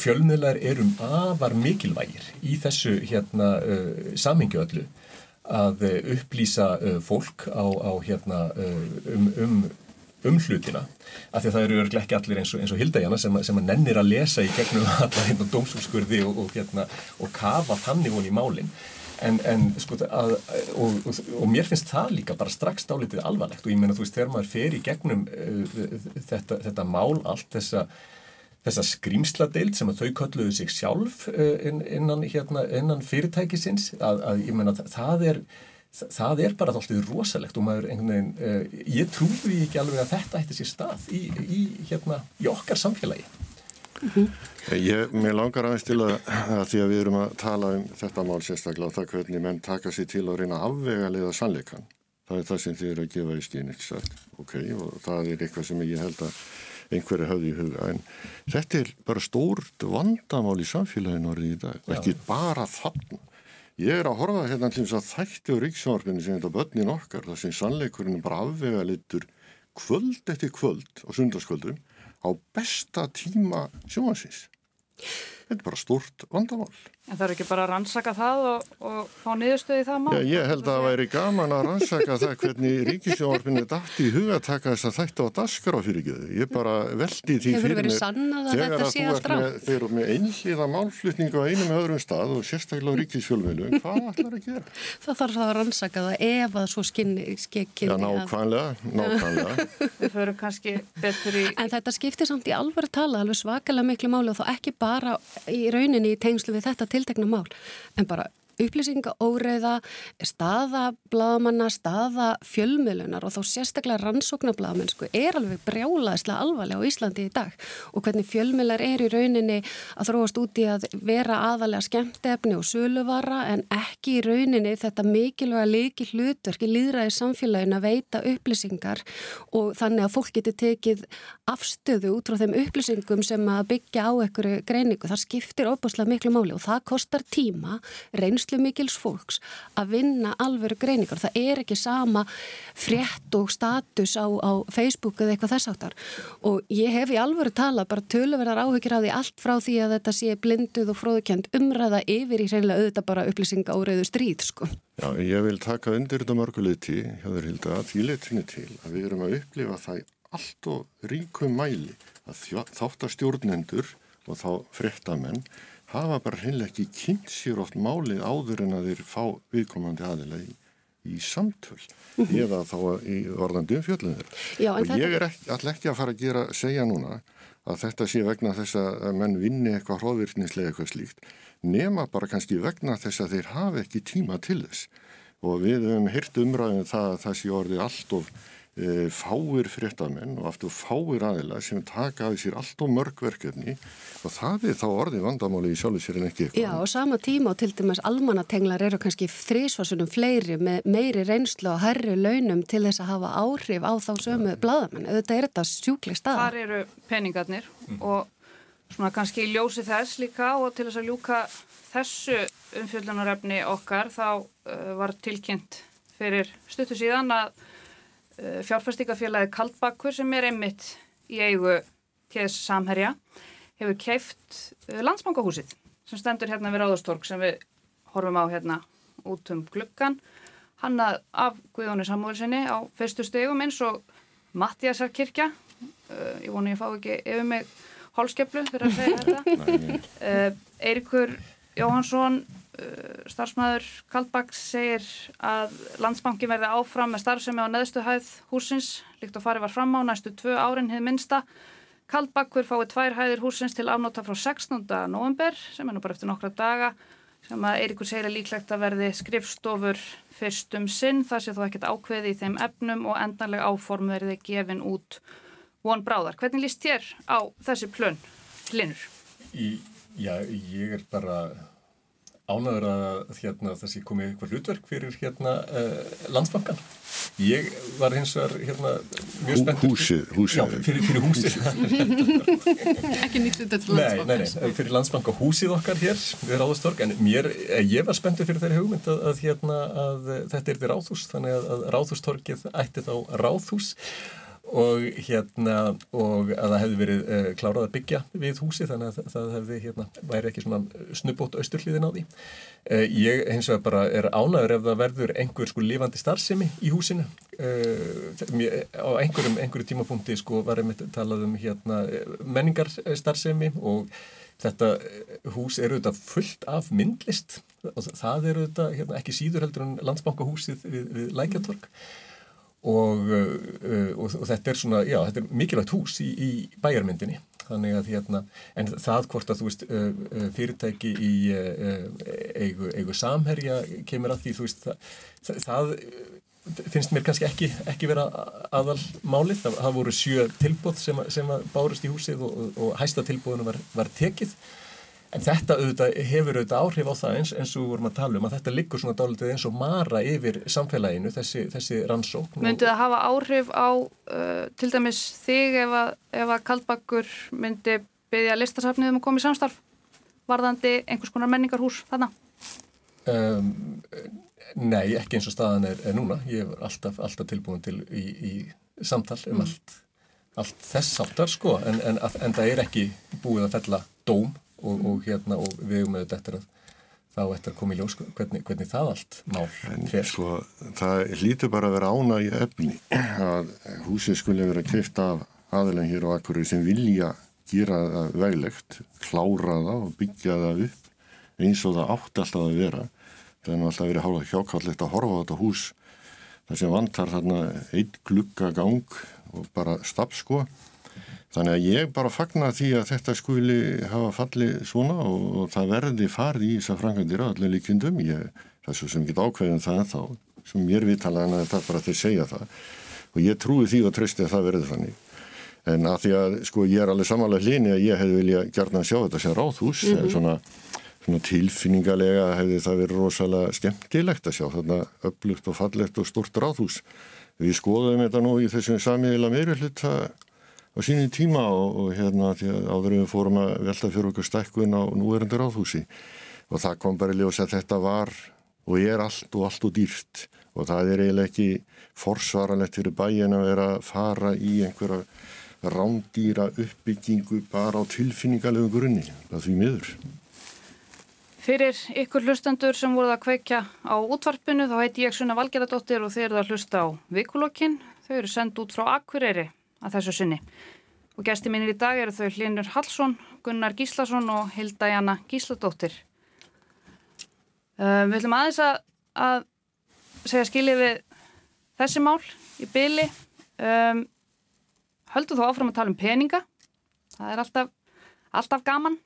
fjölmiðlar erum afar mikilvægir í þessu hérna samingju öllu að upplýsa fólk á, á hérna um, um um hlutina af því að það eru örglega ekki allir eins og, eins og Hildægjana sem, sem að nennir að lesa í gegnum alla hérna dómsúlskurði og, og, hérna, og kafa þannig hún í málinn en, en sko að, og mér finnst það líka bara strax dálítið alvarlegt. Og ég menna þú veist þegar maður fer í gegnum uh, þetta, þetta mál allt þessa þessa skrýmsladeild sem að þau kölluðu sig sjálf uh, innan, hérna, innan fyrirtækisins að, að ég menna það er það er bara alltaf rosalegt og maður einhvern veginn, uh, ég trúi ekki alveg að þetta ætti sér stað í, í, hérna, í okkar samfélagi. Mm -hmm. Ég, mér langar aðeins til að, að því að við erum að tala um þetta mál sérstaklega og það hvernig menn taka sér til að reyna afvega leiða sannleikan. Það er það sem þið eru að gefa í skýnitt ok, og það er eitthvað sem ég held að einhverju hafði í huga en þetta er bara stórt vandamál í samfélaginu orðið í dag, ekki bara þarna Ég er að horfa hérna til þess að þætti á ríksjárfinu sem þetta börnin okkar þar sem sannleikurinn bara afvega litur kvöld eftir kvöld á sundarskvöldum á besta tíma sjóansins. Þetta er bara stort vandamál. En það eru ekki bara að rannsaka það og, og fá niðurstöði það mál? Já, ég held að það væri gaman að rannsaka það hvernig ríkisjónvarpinu dætti í huga að taka þess að þætti á daskar á fyrirgjöðu. Ég bara veldi því fyrir mig þegar að þú ert með, þeir eru með einhliða málflutningu á einu með öðrum stað og sérstaklega á ríkisfjölmiðlu. Hvað ætlar að gera? Það þarf það að rannsaka það ef að svo skinni skekkinni. Já, í rauninni í tengslu við þetta tiltekna mál en bara upplýsinga óreiða, staða bladamanna, staða fjölmiðlunar og þá sérstaklega rannsóknarbladamenn sko, er alveg brjálaðislega alvarlega á Íslandi í dag og hvernig fjölmiðlar er í rauninni að þróast út í að vera aðalega skemmtefni og söluvara en ekki í rauninni þetta mikilvæga leiki hlutverk í líðræði samfélagin að veita upplýsingar og þannig að fólk getur tekið afstöðu út frá þeim upplýsingum sem að byggja á einhverju greiningu. Það skiptir óbúslega miklu máli og það kostar tíma, reynslu reynslu mikils fólks að vinna alveru greiningar. Það er ekki sama frétt og status á, á Facebook eða eitthvað þess áttar og ég hef í alveru tala bara töluverðar áhugir á því allt frá því að þetta sé blinduð og fróðukjönd umræða yfir í reynilega auðvitað bara upplýsinga áreiðu stríð sko. Já, ég vil taka undir þetta mörguleiti hjá þér hilda að því leitinu til að við erum að upplifa það allt og ríkum mæli að þáttastjórnendur og þá frettamenn hafa bara hreinlega ekki kynnt sér oft málið áður en að þeir fá viðkomandi aðila í, í samtöl mm -hmm. eða þá í varðandi um fjöldunir og ég er alltaf ekki að fara að gera segja núna að þetta sé vegna þess að menn vinni eitthvað hróðvirkningslega eitthvað slíkt nema bara kannski vegna þess að þeir hafa ekki tíma til þess og við hefum hýrt umræðin um það að það sé orðið allt of fáir fréttamenn og aftur fáir aðila sem taka að sér allt of mörg verkefni og það er þá orðið vandamáli í sjálfu sér en ekki eitthvað. Já og sama tíma og til dæmis almannatenglar eru kannski þrísvarsunum fleiri með meiri reynslu og herri launum til þess að hafa áhrif á þá sömu bladamenn. Þetta er þetta sjúkleg stað. Þar eru peningarnir mm. og svona kannski í ljósi þess líka og til þess að ljúka þessu umfjöldunarefni okkar þá uh, var tilkynnt fyrir stuttu síðan að fjárfæstíkafélagi Kaldbakkur sem er einmitt í eigu TS Samherja hefur keift uh, landsbankahúsið sem stendur hérna við Ráðastorg sem við horfum á hérna út um gluggan hannað af Guðóni Samúlsinni á fyrstu stegum eins og Mattiasarkirkja uh, ég vonu ég fá ekki yfir mig hálskeplu fyrir að segja þetta. Uh, Eirikur Jóhansson starfsmæður Kaldbaks segir að landsbanki verði áfram með starfsemi á neðstu hæð húsins líkt og farið var fram á næstu tvö árin hið minsta Kaldbakkur fái tvær hæðir húsins til afnóta frá 16. november sem er nú bara eftir nokkra daga sem að Eirikur segir að líklegt að verði skrifstofur fyrst um sinn það sé þó ekkert ákveði í þeim efnum og endanlega áform verði gefin út von bráðar. Hvernig líst þér á þessi plön, Linur? Já, ég er bara ánaður að hérna, sé komið eitthvað hlutverk fyrir hérna, uh, landsbankan. Ég var hins vegar hérna, mjög spennt Húsið, húsið. Já, fyrir, fyrir húsið. Ekki nýtt þetta til landsbankan. Nei, nei, nei, fyrir landsbanka húsið okkar hér við Ráðustorg, en mér, eh, ég var spenntur fyrir þeirri hugmynd að, að, hérna, að þetta er því ráðhús, þannig að, að ráðhústorkið ætti þá ráðhús og hérna og að það hefði verið uh, klárað að byggja við húsi þannig að það hefði hérna væri ekki svona snubbót austurliðin á því. Uh, ég hins vegar bara er ánaður ef það verður einhver sko lifandi starfsemi í húsinu. Uh, á einhverjum, einhverjum tímapunkti sko var einmitt talað um hérna menningarstarfsemi og þetta hús eru þetta fullt af myndlist. Og það eru þetta hérna, ekki síður heldur en landsbankahúsið við, við Lækjatorg og, uh, og, og þetta er svona, já, þetta er mikilvægt hús í, í bæjarmyndinni. Þannig að hérna, en það hvort að þú veist uh, uh fyrirtæki í eigu, eigu samherja kemur að því, þú veist, það, það finnst mér kannski ekki, ekki vera aðal málið, það, það voru sjö tilbóð sem, sem bárust í húsið og, og hæsta tilbóðinu var, var tekið En þetta auðvitað, hefur auðvitað áhrif á það eins, eins og við vorum að tala um að þetta liggur svona dálitið eins og mara yfir samfélaginu, þessi, þessi rannsókn. Myndi það hafa áhrif á uh, til dæmis þig ef að, ef að Kaldbakkur myndi byggja listasafnið um að koma í samstarf varðandi einhvers konar menningarhús þarna? Um, nei, ekki eins og staðan er, er núna. Ég er alltaf, alltaf tilbúin til í, í samtal um mm. allt, allt þess áttar sko, en, en, en það er ekki búið að fella dóm og, og, hérna, og við höfum auðvitað eftir að þá eftir að koma í ljós hvernig, hvernig það allt mál fer. Sko, það hlýtur bara að vera ána í efni að húsið skulle vera kvift af aðeins hér á akkurir sem vilja gera það veglegt, klára það og byggja það upp eins og það átt alltaf að vera. Það er alltaf verið hálfa hjákallegt að horfa á þetta hús þar sem vantar þarna einn gluggagang og bara stapsko Þannig að ég bara fagna því að þetta skuli hafa fallið svona og, og það verði farið í þess að frangandir á allir líkindum. Ég, það er svo sem get ákveðin um það þá, sem mér vitala en að þetta bara þeir segja það. Og ég trúi því og trösti að það verði þannig. En að því að sko ég er alveg samanlega hlini að ég hefði vilja gerna að sjá þetta sem ráðhús. Mm -hmm. svona, svona tilfinningalega hefði það verið rosalega skemmtilegt að sjá þarna upplugt og fallegt og stort ráðhús. Við skoðum þetta nú í þessum hlut að á sínum tíma og, og hérna áður við fórum að velta fyrir okkur stækkun á núverendur áþúsi og það kom bara í ljós að þetta var og er allt og allt og dýrt og það er eiginlega ekki forsvaranlegt fyrir bæin að vera að fara í einhverja rándýra uppbyggingu bara á tilfinningalegu grunni, það því miður. Fyrir ykkur hlustendur sem voruð að kveikja á útvarpinu þá heiti ég Sunna Valgeradóttir og þeir eru að hlusta á vikulokkin. Þau eru sendt út frá Akureyri að þessu sinni. Og gæsti mínir í dag eru þau Hlinur Hallsson, Gunnar Gíslason og Hilda Jana Gísladóttir. Um, við ætlum aðeins að, að segja skiljið við þessi mál í byli. Um, höldum þú áfram að tala um peninga það er alltaf, alltaf gaman.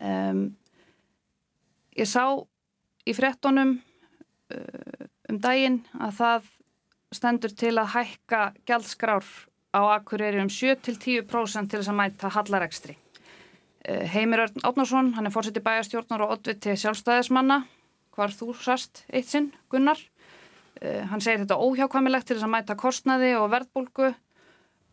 Um, ég sá í frettunum uh, um daginn að það stendur til að hækka gjaldskrár á Akureyri um 7-10% til þess að mæta hallarekstri. Uh, Heimir Örn Átnarsson, hann er fórseti bæjastjórnar og oddviti sjálfstæðismanna, hvar þú sast eitt sinn, Gunnar. Uh, hann segir þetta óhjákvæmilegt til þess að mæta kostnaði og verðbólgu.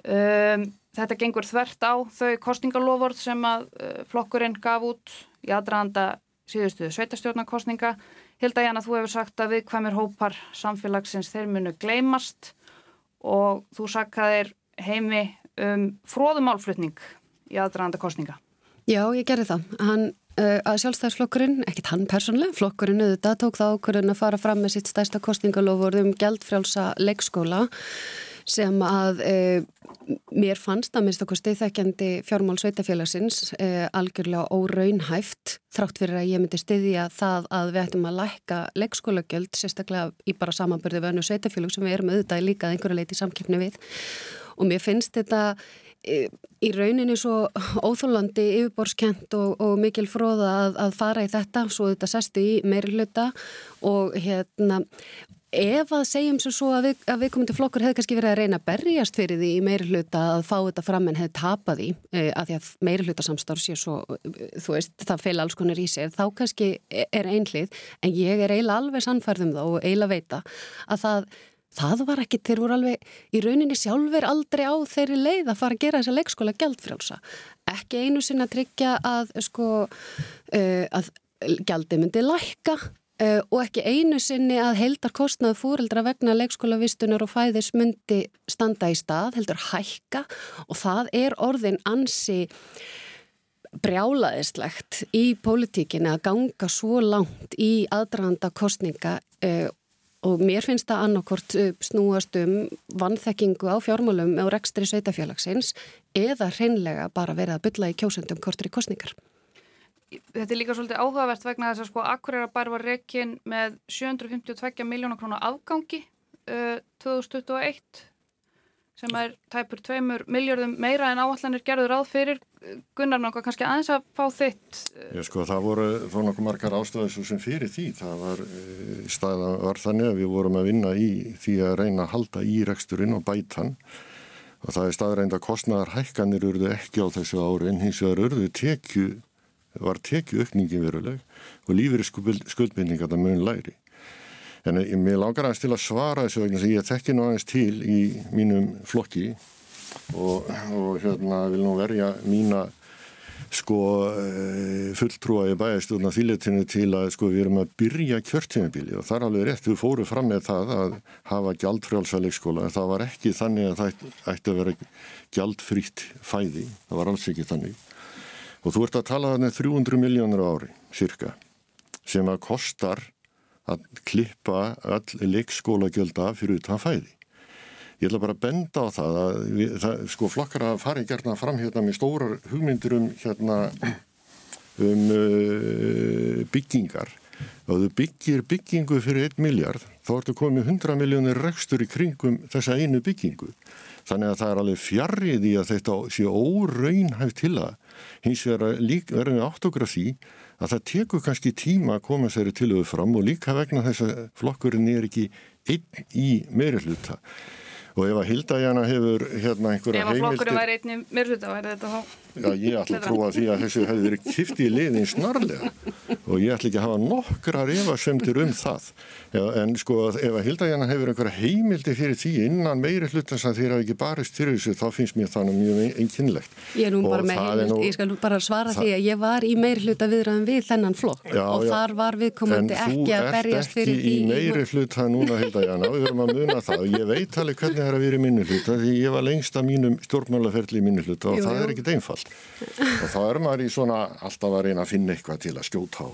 Um, þetta gengur þvert á þau kostningaloford sem að flokkurinn gaf út í aðdraðanda síðustu sveitastjórnarkostninga. Hilda Jana, þú hefur sagt að viðkvæmir hópar samfélagsins þeir munu gleymast og þú sakkaðir heimi um fróðumálflutning í aðdraðanda kostninga. Já, ég gerði það. Hann, uh, að sjálfstæðisflokkurinn, ekkit hann persónlega, flokkurinn auðvitað tók það ákvörðun að fara fram með sitt stærsta kostningaloford um gældfrjálsa leikskóla sem að e, mér fannst að minnst okkur stiðþækjandi fjármál sveitafélagsins e, algjörlega óraunhæft þrátt fyrir að ég myndi stiðja það að við ættum að lækka leikskólagjöld sérstaklega í bara samanbörðu við önnu sveitafélag sem við erum auðvitað líka einhverju leiti samkeppni við og mér finnst þetta e, í rauninni svo óþólandi yfirborskent og, og mikil fróða að, að fara í þetta svo þetta sestu í meiri hluta og hérna ef að segjum sem svo að, við, að viðkomandi flokkur hefði kannski verið að reyna að berjast fyrir því í meiri hluta að fá þetta fram en hefði tapað í e, að því að meiri hluta samstáð sé svo, þú veist, það feil alls konar í sér, þá kannski er einhlið. En ég er eiginlega alveg sannfærðum þá og eiginlega veita að það Það var ekki, þeir voru alveg í rauninni sjálfur aldrei á þeirri leið að fara að gera þessa leikskóla gjaldfrjálsa. Ekki einu sinna tryggja að, sko, uh, að gjaldi myndi lækka Uh, og ekki einu sinni að heldar kostnaðu fóreldra vegna leikskólavistunar og fæðis myndi standa í stað, heldur hækka og það er orðin ansi brjálaðislegt í pólitíkinni að ganga svo langt í aðdraðanda kostninga uh, og mér finnst það annarkort snúast um vannþekkingu á fjármálum og rekstri sveitafélagsins eða hreinlega bara verið að bylla í kjósendum kortur í kostningar þetta er líka svolítið áhugavert vegna þess að sko Akureyra var rekin með 752 miljónar krónar afgangi uh, 2021 sem er tæpur 2 miljardum meira en áallanir gerður ráð fyrir. Gunnar náttúrulega kannski aðeins að fá þitt uh, Já sko það voru þó nokkuð margar ástöðu sem fyrir því. Það var, uh, staða var þannig að við vorum að vinna í því að reyna að halda í reksturinn og bætan og það er staðreinda kostnæðar hækkanir urðu ekki á þessu ári en hins vegar urðu tekju var tekið aukningin veruleg og lífeyri skuldbindninga þetta mun læri. En ég, mér langar aðeins til að svara þessu vegna sem ég þekki nú aðeins til í mínum flokki og, og hérna vil nú verja mína sko eh, fulltrúa í bæjastúrna þýletinu til að sko við erum að byrja kjörtímabili og það er alveg rétt, við fórum fram með það að hafa gjaldfrjálsa leikskóla en það var ekki þannig að það ætti að vera gjaldfrítt fæði, það var alls ekki þannig. Og þú ert að tala þannig 300 miljónur ári, cirka, sem að kostar að klippa all leikskólagjöld af fyrir utan fæði. Ég ætla bara að benda á það að við, það, sko flokkar að fara í gerna fram hérna með stórar hugmyndir um hérna um uh, byggingar. Og þú byggir byggingu fyrir 1 miljard þá ertu komið 100 miljónir rekstur í kringum þessa einu byggingu. Þannig að það er alveg fjarrið í að þetta sé óraunhæft til það hins vegar verðum við átt okkur af því að það tekur kannski tíma að koma sér til auðvitað fram og líka vegna þess að flokkurinn er ekki einn í meiri hluta. Og ef að Hildajana hefur hérna einhverja heimildir... Ef að flokkurinn væri einnig myrluta, væri þetta þá... Já, ég ætla að trúa því að þessu hefur verið kipti í liðin snarlega og ég ætla ekki að hafa nokkrar efasemtir um það. Já, en sko, ef að Hildajana hefur einhverja heimildi fyrir því innan meiri hlutans að þeirra ekki barist fyrir þessu, þá finnst mér þannig mjög einkynlegt. Ég er nú bara með heimild, nú, ég skal nú bara svara því að ég var í meiri hluta viðræðan við þennan flokk já, og þar var viðkomandi ekki að berjast fyrir því. En þú ert ekki í meiri hluta núna, og að að að þá er maður í svona alltaf að reyna að finna eitthvað til að skjóta á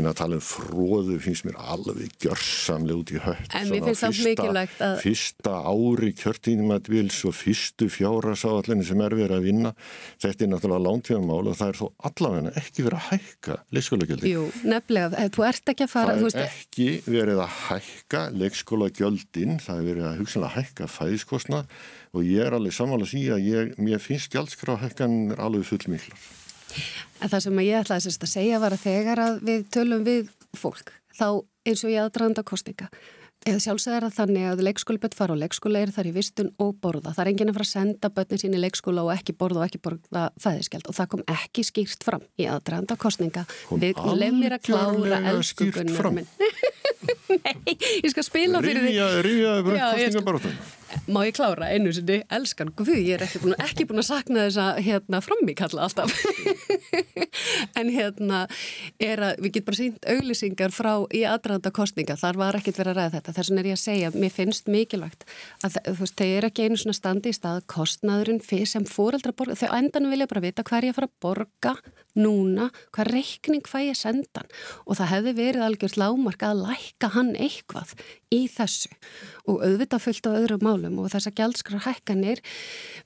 en að tala um fróðu finnst mér alveg gjörsamlega út í hött. En mér finnst það mikilvægt að fyrsta ári kjörtínum að vils og fyrstu fjárasáallinni sem er verið að vinna þetta er náttúrulega langtíðanmál og það er þó allavega ekki verið að hækka leikskólagjöldin. Jú, nefnilega, þú ert ekki að fara Það er ekki verið að hækka leikskólagjöldin það er verið að hugsanlega hækka fæðiskostna og ég er alveg samanlega því að ég, mér finnst gjaldskráhækkan alveg fullmiklar. En það sem ég ætlaði að segja var að þegar að við tölum við fólk, þá eins og ég aðdraðanda kostninga, eða sjálfsög er það þannig að leikskóliböld fara og leikskóla er þar í vistun og borða. Það er enginn að fara að senda börnin sín í leikskóla og ekki borða og ekki borða fæðiskeld og það kom ekki skýrt fram í aðdraðanda kostninga. Kom við lef mér að klára algjörlega elsku skýrt Gunnar fram. minn. Nei, ég skal spila fyrir því. Rífiðaði bara Já, ég skal- kostningabaróttunum. Má ég klára einu sinni, elskan, guð, ég er ekki búin, ekki búin að sakna þess að hérna frammíkalla alltaf. en hérna er að við getum bara sínt auglýsingar frá í aðdraðanda kostninga, þar var ekkert verið að ræða þetta. Þess vegna er ég að segja, mér finnst mikilvægt að þú veist, þeir eru ekki einu svona standi í stað kostnaðurinn fyrir sem fóreldra borga, þau endanum vilja bara vita er að fara að borga núna, hvað reikning fæ ég sendan og það hefði verið algjört lámark að lækka hann eitthvað í þessu og auðvitað fullt á öðrum málum og þessar gjaldskrar hækkanir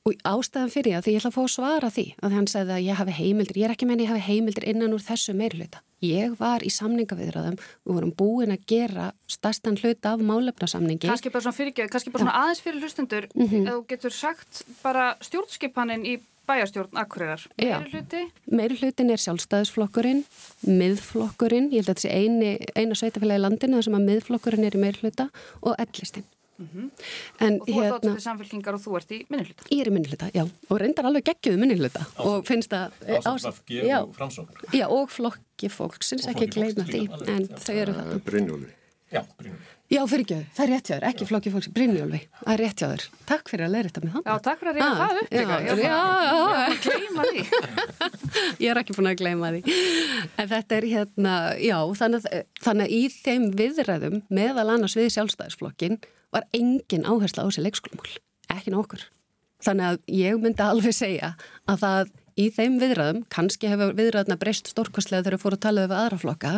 og ástæðan fyrir það því ég ætla að fá að svara því að hann segði að ég hafi heimildir, ég er ekki menni ég hafi heimildir innan úr þessu meirluta. Ég var í samningaviðraðum, við vorum búin að gera stærstan hluta af málefnasamningi. Kannski bara svona fyrirgeð, kannski bara svona aðeins fyrir hlustundur mm Mhm. þú getur sagt bara stjórnskipanin í bæjarstjórn Akureyrar. Meiri hluti, Meiri hlutin er sjálfstæðisflokkurinn, miðflokkurinn, ég held að þetta sé eini, eina sveitafélagi í landinu þar sem að miðflokkurinn er í meiri hluta og ellistinn. En og þú ert hérna, áttið samfélkingar og þú ert í minni hluta. ég er í minni hluta, já, og reyndar alveg geggjuðu minni hluta og finnst að... FG já, og framsókn. já, og flokki fólksins, ekki gleyna því, en þau eru þetta. Brynjóli. Já, Brynjum. Já, fyrir ekki, það er rétt hjá þér, ekki flokki fólksins, Brynjólfi, það er rétt hjá þér. Takk fyrir að leira þetta með það. Já, takk fyrir að reyna Ah, það upp já, Ég já, var já, bara að gleyma því. Ég er ekki búin að gleyma því. En þetta er hérna, já, þannig að, þannig að í þeim viðræðum meðal annars við sjálfstæðisflokkin var engin áhersla á þessi leikskólamál, ekki nokkur. Þannig að ég myndi alveg segja að það í þeim viðræðum, kannski hefur viðræðuna breyst stórkostlega þegar þeir fóru að tala við aðra flokka,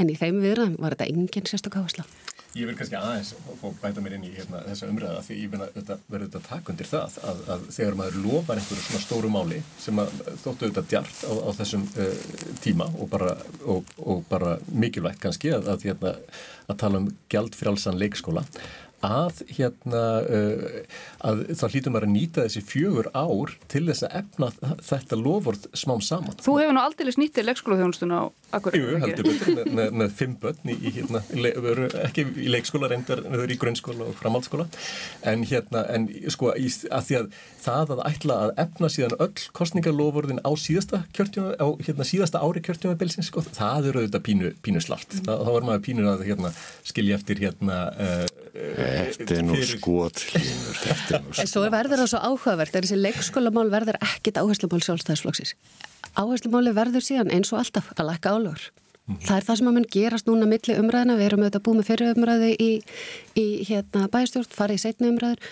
en í þeim viðræðum var þetta engin sérstök áhersla. Ég vil kannski aðeins fá bæta mér inn í hérna, þessa umræða því ég verður þetta takk undir það að, að þegar maður lofar einhverju svona stóru máli sem að þóttu þetta djart á, á þessum uh, tíma og bara, og, og bara mikilvægt kannski að, að, hérna, að tala um gjaldfrjálsan leikskóla að hérna uh, að þá hlýtum maður að nýta þessi fjögur ár til þess að efna þetta lofvort smám saman. Þú hefur nú aldrei snýttið leikskólaþjónustun á Akureyri. Jú, heldur betur með, með, með fimm börn í, í hérna, le, veru, ekki í leikskóla reyndar, þau eru í grunnskóla og framhaldsskóla en hérna, en sko í, að því að það að ætla að efna síðan öll kostningalofurðin á síðasta kjörtjóma, á hérna síðasta ári kjörtjóma bilsins, sko, það eru auðvitað pínu, pínu slart, mm. þá er maður pínu að hérna skilja eftir hérna uh, Þetta er nú skot, Hlynur, þetta er nú En skot. svo verður það svo áhugavert þessi leikskólamál verður ekkit áherslumál sjálfstæðisflokksins. Áherslumáli verður síðan eins og alltaf að lækka álögur. Það er það sem að mun gerast núna milli umræðina, við erum auðvitað búið með fyrir umræði í, í hérna, bæjastjórn, farið í setni umræður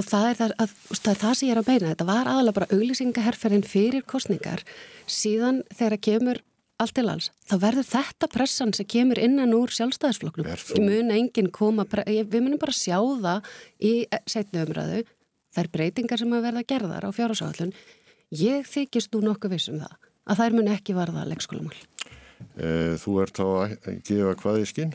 og það er það, að, það er það sem ég er að beina. Þetta var aðalega bara auglýsingaherferðin fyrir kostningar síðan þegar kemur allt til alls. Þá verður þetta pressan sem kemur innan úr sjálfstæðisflokknum. Mun enginn koma, við munum bara sjá það í setni umræðu þær breytingar sem að verða gerðar á fjárhásáallun ég þykist nú nokkuð viss um það að þær mun ekki varða leikskólamál. Eh, Þú ert þá að gefa hvað í skinn?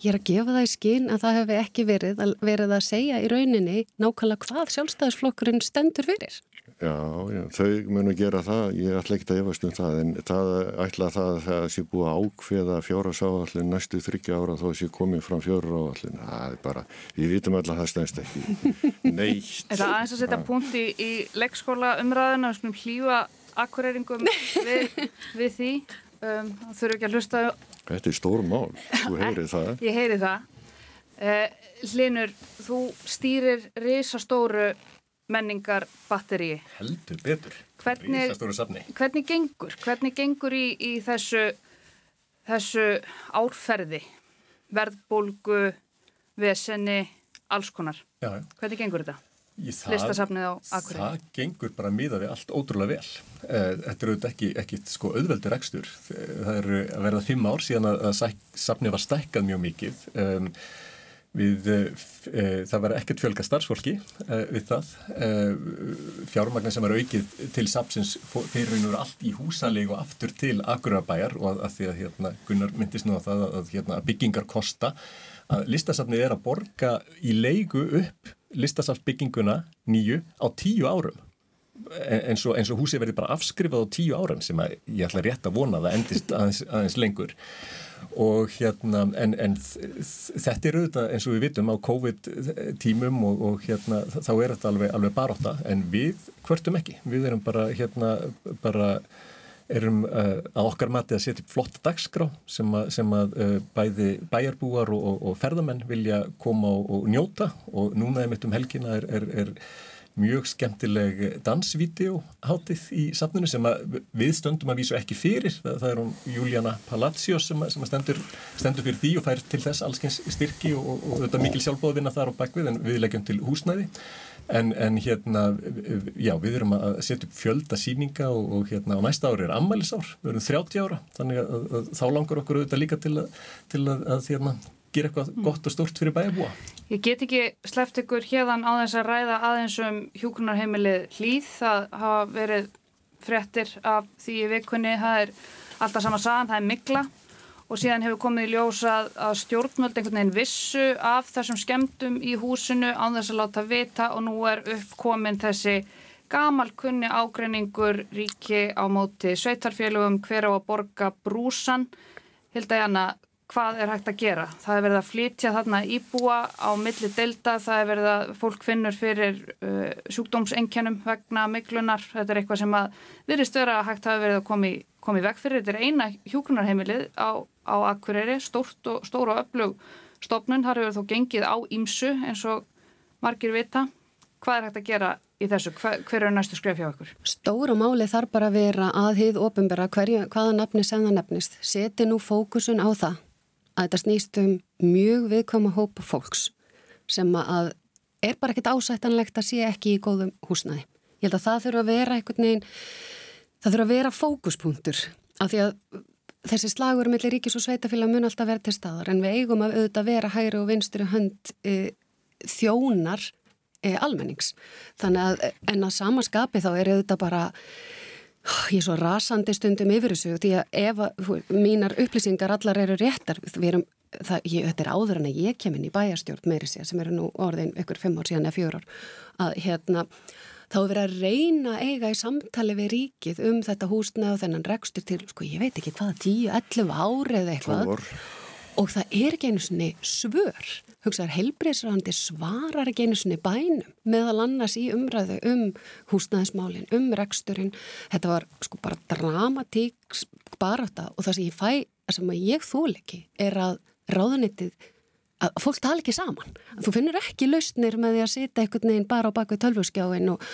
Ég er að gefa það í skinn að það hefði ekki verið að, verið að segja í rauninni nákvæmlega hvað sjálfstæðisflokkurinn stendur fyrir. Já, já, þau munu gera það, ég ætla ekki að efast um það, en það ætla það að það sé búið að ákveða fjórasáallin næstu þryggja ára þó sé komið fram fjórasáallin. Það er bara, við vitum alltaf að það stendst ekki. Neitt. Er það aðeins að setja punkt í, í leikskóla umræðina, við skulum hlýfa akkuræringum við, við því. Um, þurfu ekki að hlusta, Þetta er stór mál, þú heyrið það. ég heyri það. Uh, Hlinur, þú stýrir risastóru menningar batteríi. heldur betur. Hvernig-. Hvernig gengur? Hvernig gengur í, í þessu, þessu árferði? Verðbólgu, vesenni, alls konar. Já. Hvernig gengur þetta? Listasafnið á Akureyri. Það gengur bara miða við allt ótrúlega vel. Eh, Þetta er auðvitað ekki, ekki sko, auðveldur ekstur. Það eru að verða fimm ár síðan að, safnið var stækkað mjög mikið. Um, við, e, það var ekkert fjölga starfsfólki e, við það. E, fjármagnar sem er aukið til safnsins fyrir raun og veru allt í húsalegu og aftur til Akurabæjar og að, að því að hérna, Gunnar myndist nú á það að, að, hérna, að byggingar kosta að listasafnið er að borga í leigu upp listasafsbygginguna nýju á tíu árum eins og, og húsið verði bara afskrifað á tíu árum sem að ég ætla rétt að vona það endist aðeins, aðeins lengur og hérna en, en þetta er auðvitað eins og við vitum á COVID tímum og, og hérna þá er þetta alveg, alveg baróta en við hvertum ekki, við erum bara hérna bara erum uh, að okkar mati að setja flott dagskrá sem að, sem að uh, bæði bæjarbúar og, og, og ferðamenn vilja koma og, njóta. Og núna um helgina er, er, er mjög skemmtileg dansvídeó hátið í safnunu sem við stöndum að vísu ekki fyrir. Það, það er hún Juliana Palacios sem, sem stendur, stendur fyrir því og fær til þess allskyns styrki og, og, og þetta mikil sjálfbóðvinna þar á bakvið en við leggjum til húsnæði. En, en hérna, já, við erum að setja upp fjölda síninga og, og hérna á næsta ári er ammælisár, við erum 30 ára, þannig að, að, að þá langar okkur auðvitað líka til að, til að hérna, gera eitthvað mm. gott og stort fyrir bæjabúa. Ég get ekki sleppt ykkur hérðan á þess að ræða aðeins um hjúkunarheimilið hlýð, það hafa verið frettir af því í vikunni, það er alltaf sama sagan, það er mikla og síðan hefur komið í ljósa að stjórnvöld einhvern veginn vissu af þessum skemdum í húsinu án þess að láta vita og nú er uppkomin þessi gamal kunni ágreiningur ríki á móti sveitarfélögum hver á að borga brúsan. Hilda Janna, hvað er hægt að gera? Það er verið að flytja þarna íbúa á milli delta, það er verið að fólk finnur fyrir uh, sjúkdómsenkjönum vegna miklunar, þetta er eitthvað sem að virðist vera að hægt hafi verið að komi, komi veg fyrir, þetta er eina hjúkunarheimilið á á Akureyri, stórt og, stór og öflug stofnun, þar hefur þó gengið á ímsu eins og margir vita. Hvað er hægt að gera í þessu? Hver, hver er næstu skref hjá okkur? Stóra máli þarf bara að vera að hið ofinbera hvaða nafni sem það nefnist. Seti nú fókusun á það að þetta snýst um mjög viðkoma hópa fólks sem að er bara ekkit ásættanlegt að sé ekki í góðum húsnaði. Ég held að það þurfa að vera einhvern veginn, það þurfa að vera fókuspunktur af því að þessi slagur mellir ríkis og sveitafélag mun alltaf verða til staðar en við eigum að auðvitað vera hægri og vinstri hönd e, þjónar e, almennings. Þannig að en að samaskapi þá er auðvitað bara ég er svo rasandi stundum yfir þessu því að ef að, mínar upplýsingar allar eru réttar, við erum Það, ég, þetta er áður en að ég kem inn í bæjarstjórn meiri sér sem eru nú orðin ykkur fimm ár síðan eða fjör ár að hérna þá er verið að reyna eiga í samtali við ríkið um þetta húsna og þennan rekstur til, sko ég veit ekki hvaða 10-11 árið eða eitthvað og það er ekki einu svoni svör. Hugsaður helbreyðsrandi svarar ekki einu svoni bænum meðal annars í umræðu um húsnaðismálin, um reksturinn. Þetta var sko bara dramatík bara þetta og það sem ég fæ sem ég þól ekki er að ráðunittið að fólk tala ekki saman. Þú finnur ekki lausnir með því að sita einhvern veginn bara á bakvið tölvurskjáin og,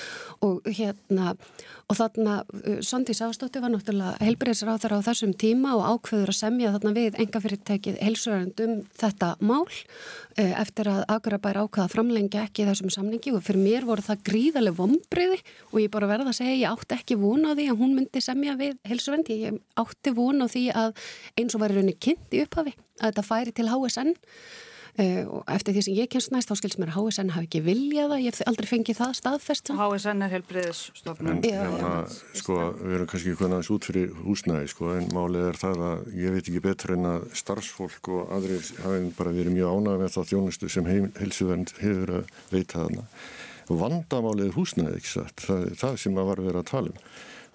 og hérna og þarna uh, Sondís Ástóttir var náttúrulega helbreyðsra á þessum tíma og ákveður að semja þarna við engafyrirtækið helsurarendum þetta mál uh, eftir að Akurabær ákvaða framlengja ekki þessum samningi og fyrir mér voru það gríðarlega vombriði og ég bara verða að segja ég átti ekki von á því að hún myndi semja við helsurendi, ég átti von á því að eins og var í rauninni kynnt í upphafi að þetta færi til HSN og eftir því sem ég kemst næst þá skilst mér að HSN hafi ekki viljað það, ég hef aldrei fengið það staðfest HSN er helbriðisstofnun hérna, sko, við erum kannski konaðis út fyrir húsnæði, sko, en málið er það að ég veit ekki betur en að starfsfólk og aðrir hafi bara verið mjög ánæg með það þjónustu sem heilsuvernd hefur að veita þarna. Vandamálið húsnæði, ekki satt? Það, það sem að var verið að tala um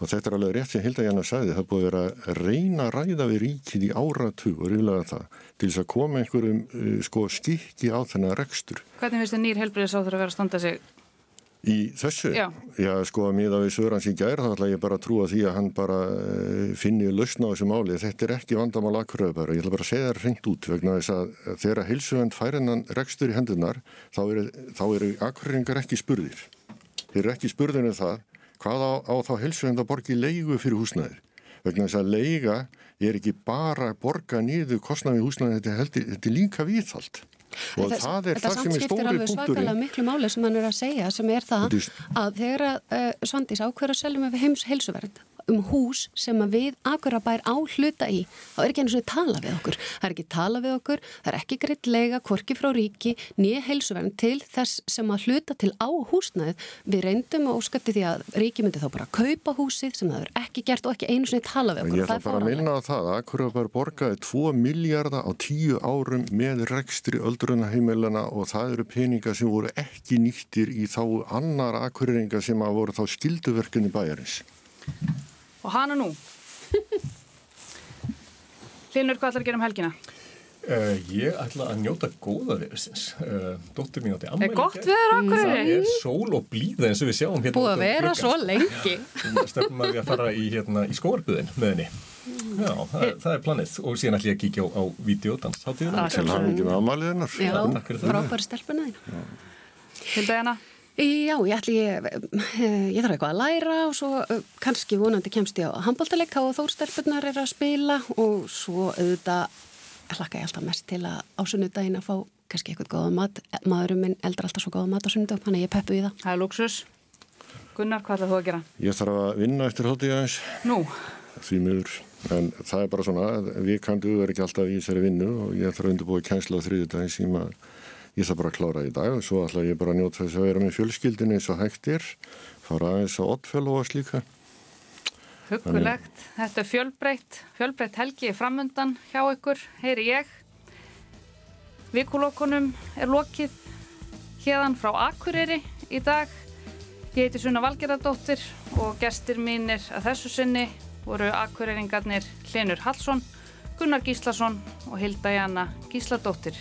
Og þetta er alveg rétt sem Hilda Janna sagði, það búið að vera að reyna að ræða við ríkið í áratu og ríðlega það til þess að koma einhverjum uh, sko skikki á þennan rekstur. Hvernig finnst þið nýr helbriðis á þeirra að vera að standa sig? Í þessu? Já. Já, sko að miða við Sörans í gær, þá ætla ég bara að trúa því að hann bara uh, finni lausna á þessu máli. Þetta er ekki vandamál akkuröðu bara. Ég ætla bara að segja það reynd út vegna þess að þegar heilsuvend færinnan rekstur í hendunar, þá eru, eru akkuröðingar ekki spurðir. Þeir eru ekki spurðinu um það hvað á, á þá helsuvenda borgi leigu fyrir húsnæðir vegna þess að leiga er ekki bara borga nýðu kostnaði húsnæði þetta, heldur, þetta er líka viðhald og það, það er það sem er stóri punktur Þetta samskiptir alveg miklu máli sem hann er að segja sem er það að þegar uh, Svandís ákveður að selja með heims helsuvernd um hús sem að við Akurabær á hluta í, þá er ekki einu svona tala við okkur. Það er ekki tala við okkur, það er ekki greitt lega, korki frá ríki, nýja heilsuverðin til þess sem að hluta til á húsnaðið. Við reyndum og óskatti því að ríki myndi þá bara kaupa húsið sem það er ekki gert og ekki einu svona tala við okkur. Ég ætla bara að minna á það að Akurabær borgaði 2 miljardar á 10 árum með rekstri öldrunaheimilana og það eru peninga sem voru ekki nýttir í þá annar akureyringa sem að voru þá skilduverkunni bæjarins. Og hana nú. Hlinur, hvað ætlar að gera um helgina? Uh, ég ætla að njóta góða viðsins. Uh, Dóttir mín átti Er ammæli. Það er sól og blíða eins og við sjáum hérna. Búið að vera svo lengi. Stefnum að við að fara í, hérna, í skóarbuðin með henni. Já, það, er- það er planið. Og síðan ætla ég að kíkja á, á videodans. Hátíðina. Til hann ekki með amalið hennar. Já, takk fyrir það. frábæri stelpuna þín. Hilda hérna? Já, ég ætli, ég, eh, ég þarf eitthvað að læra og svo eh, kannski vonandi kemst ég á handbóltaleik og þórstelpunar er að spila og svo auðvitað hlakka ég alltaf mest til að á sunnudaginn að fá kannski eitthvað góða mat. Maðurum minn eldar alltaf svo góða mat á sunnudaginn, þannig að ég peppu í það. Það er luxus. Gunnar, hvað ætlar þú að gera? Ég þarf að vinna eftir hátíð aðeins, Nú, því miður. En það er bara svona, við kandu verið ekki alltaf í þessari vinnu og ég þarf að undirbúið kænsla á að ég þarf bara að klára í dag og svo ætla ég bara að njóta þess að vera með fjölskyldin eins og hægt er, fara aðeins á oddfjöl og slíka. huggulegt. Þetta er fjölbreytt. Fjölbreytt helgi framundan hjá ykkur, heyri ég. Vikulókunum er lokið hérðan frá Akureyri í dag. Ég heiti Sunna Valgerðardóttir og gestir mínir að þessu sinni voru Akureyringarnir Hlinur Hallsson, Gunnar Gíslason og Hilda Jana Gísladóttir.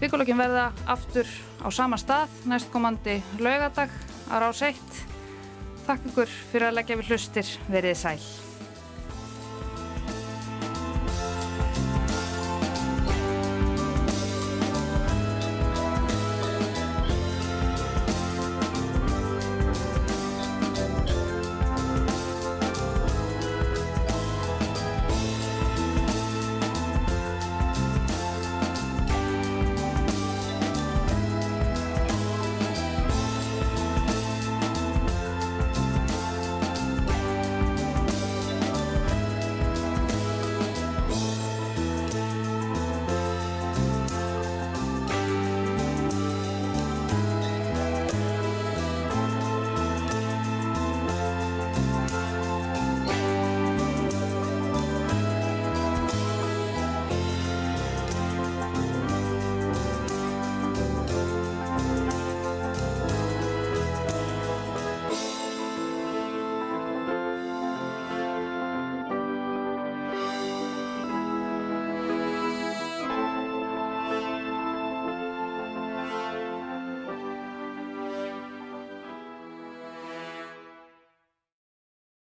Vikulókin verða aftur á sama stað næstkomandi laugadag á rás 1. Takk ykkur fyrir að leggja við hlustir, verið sæl.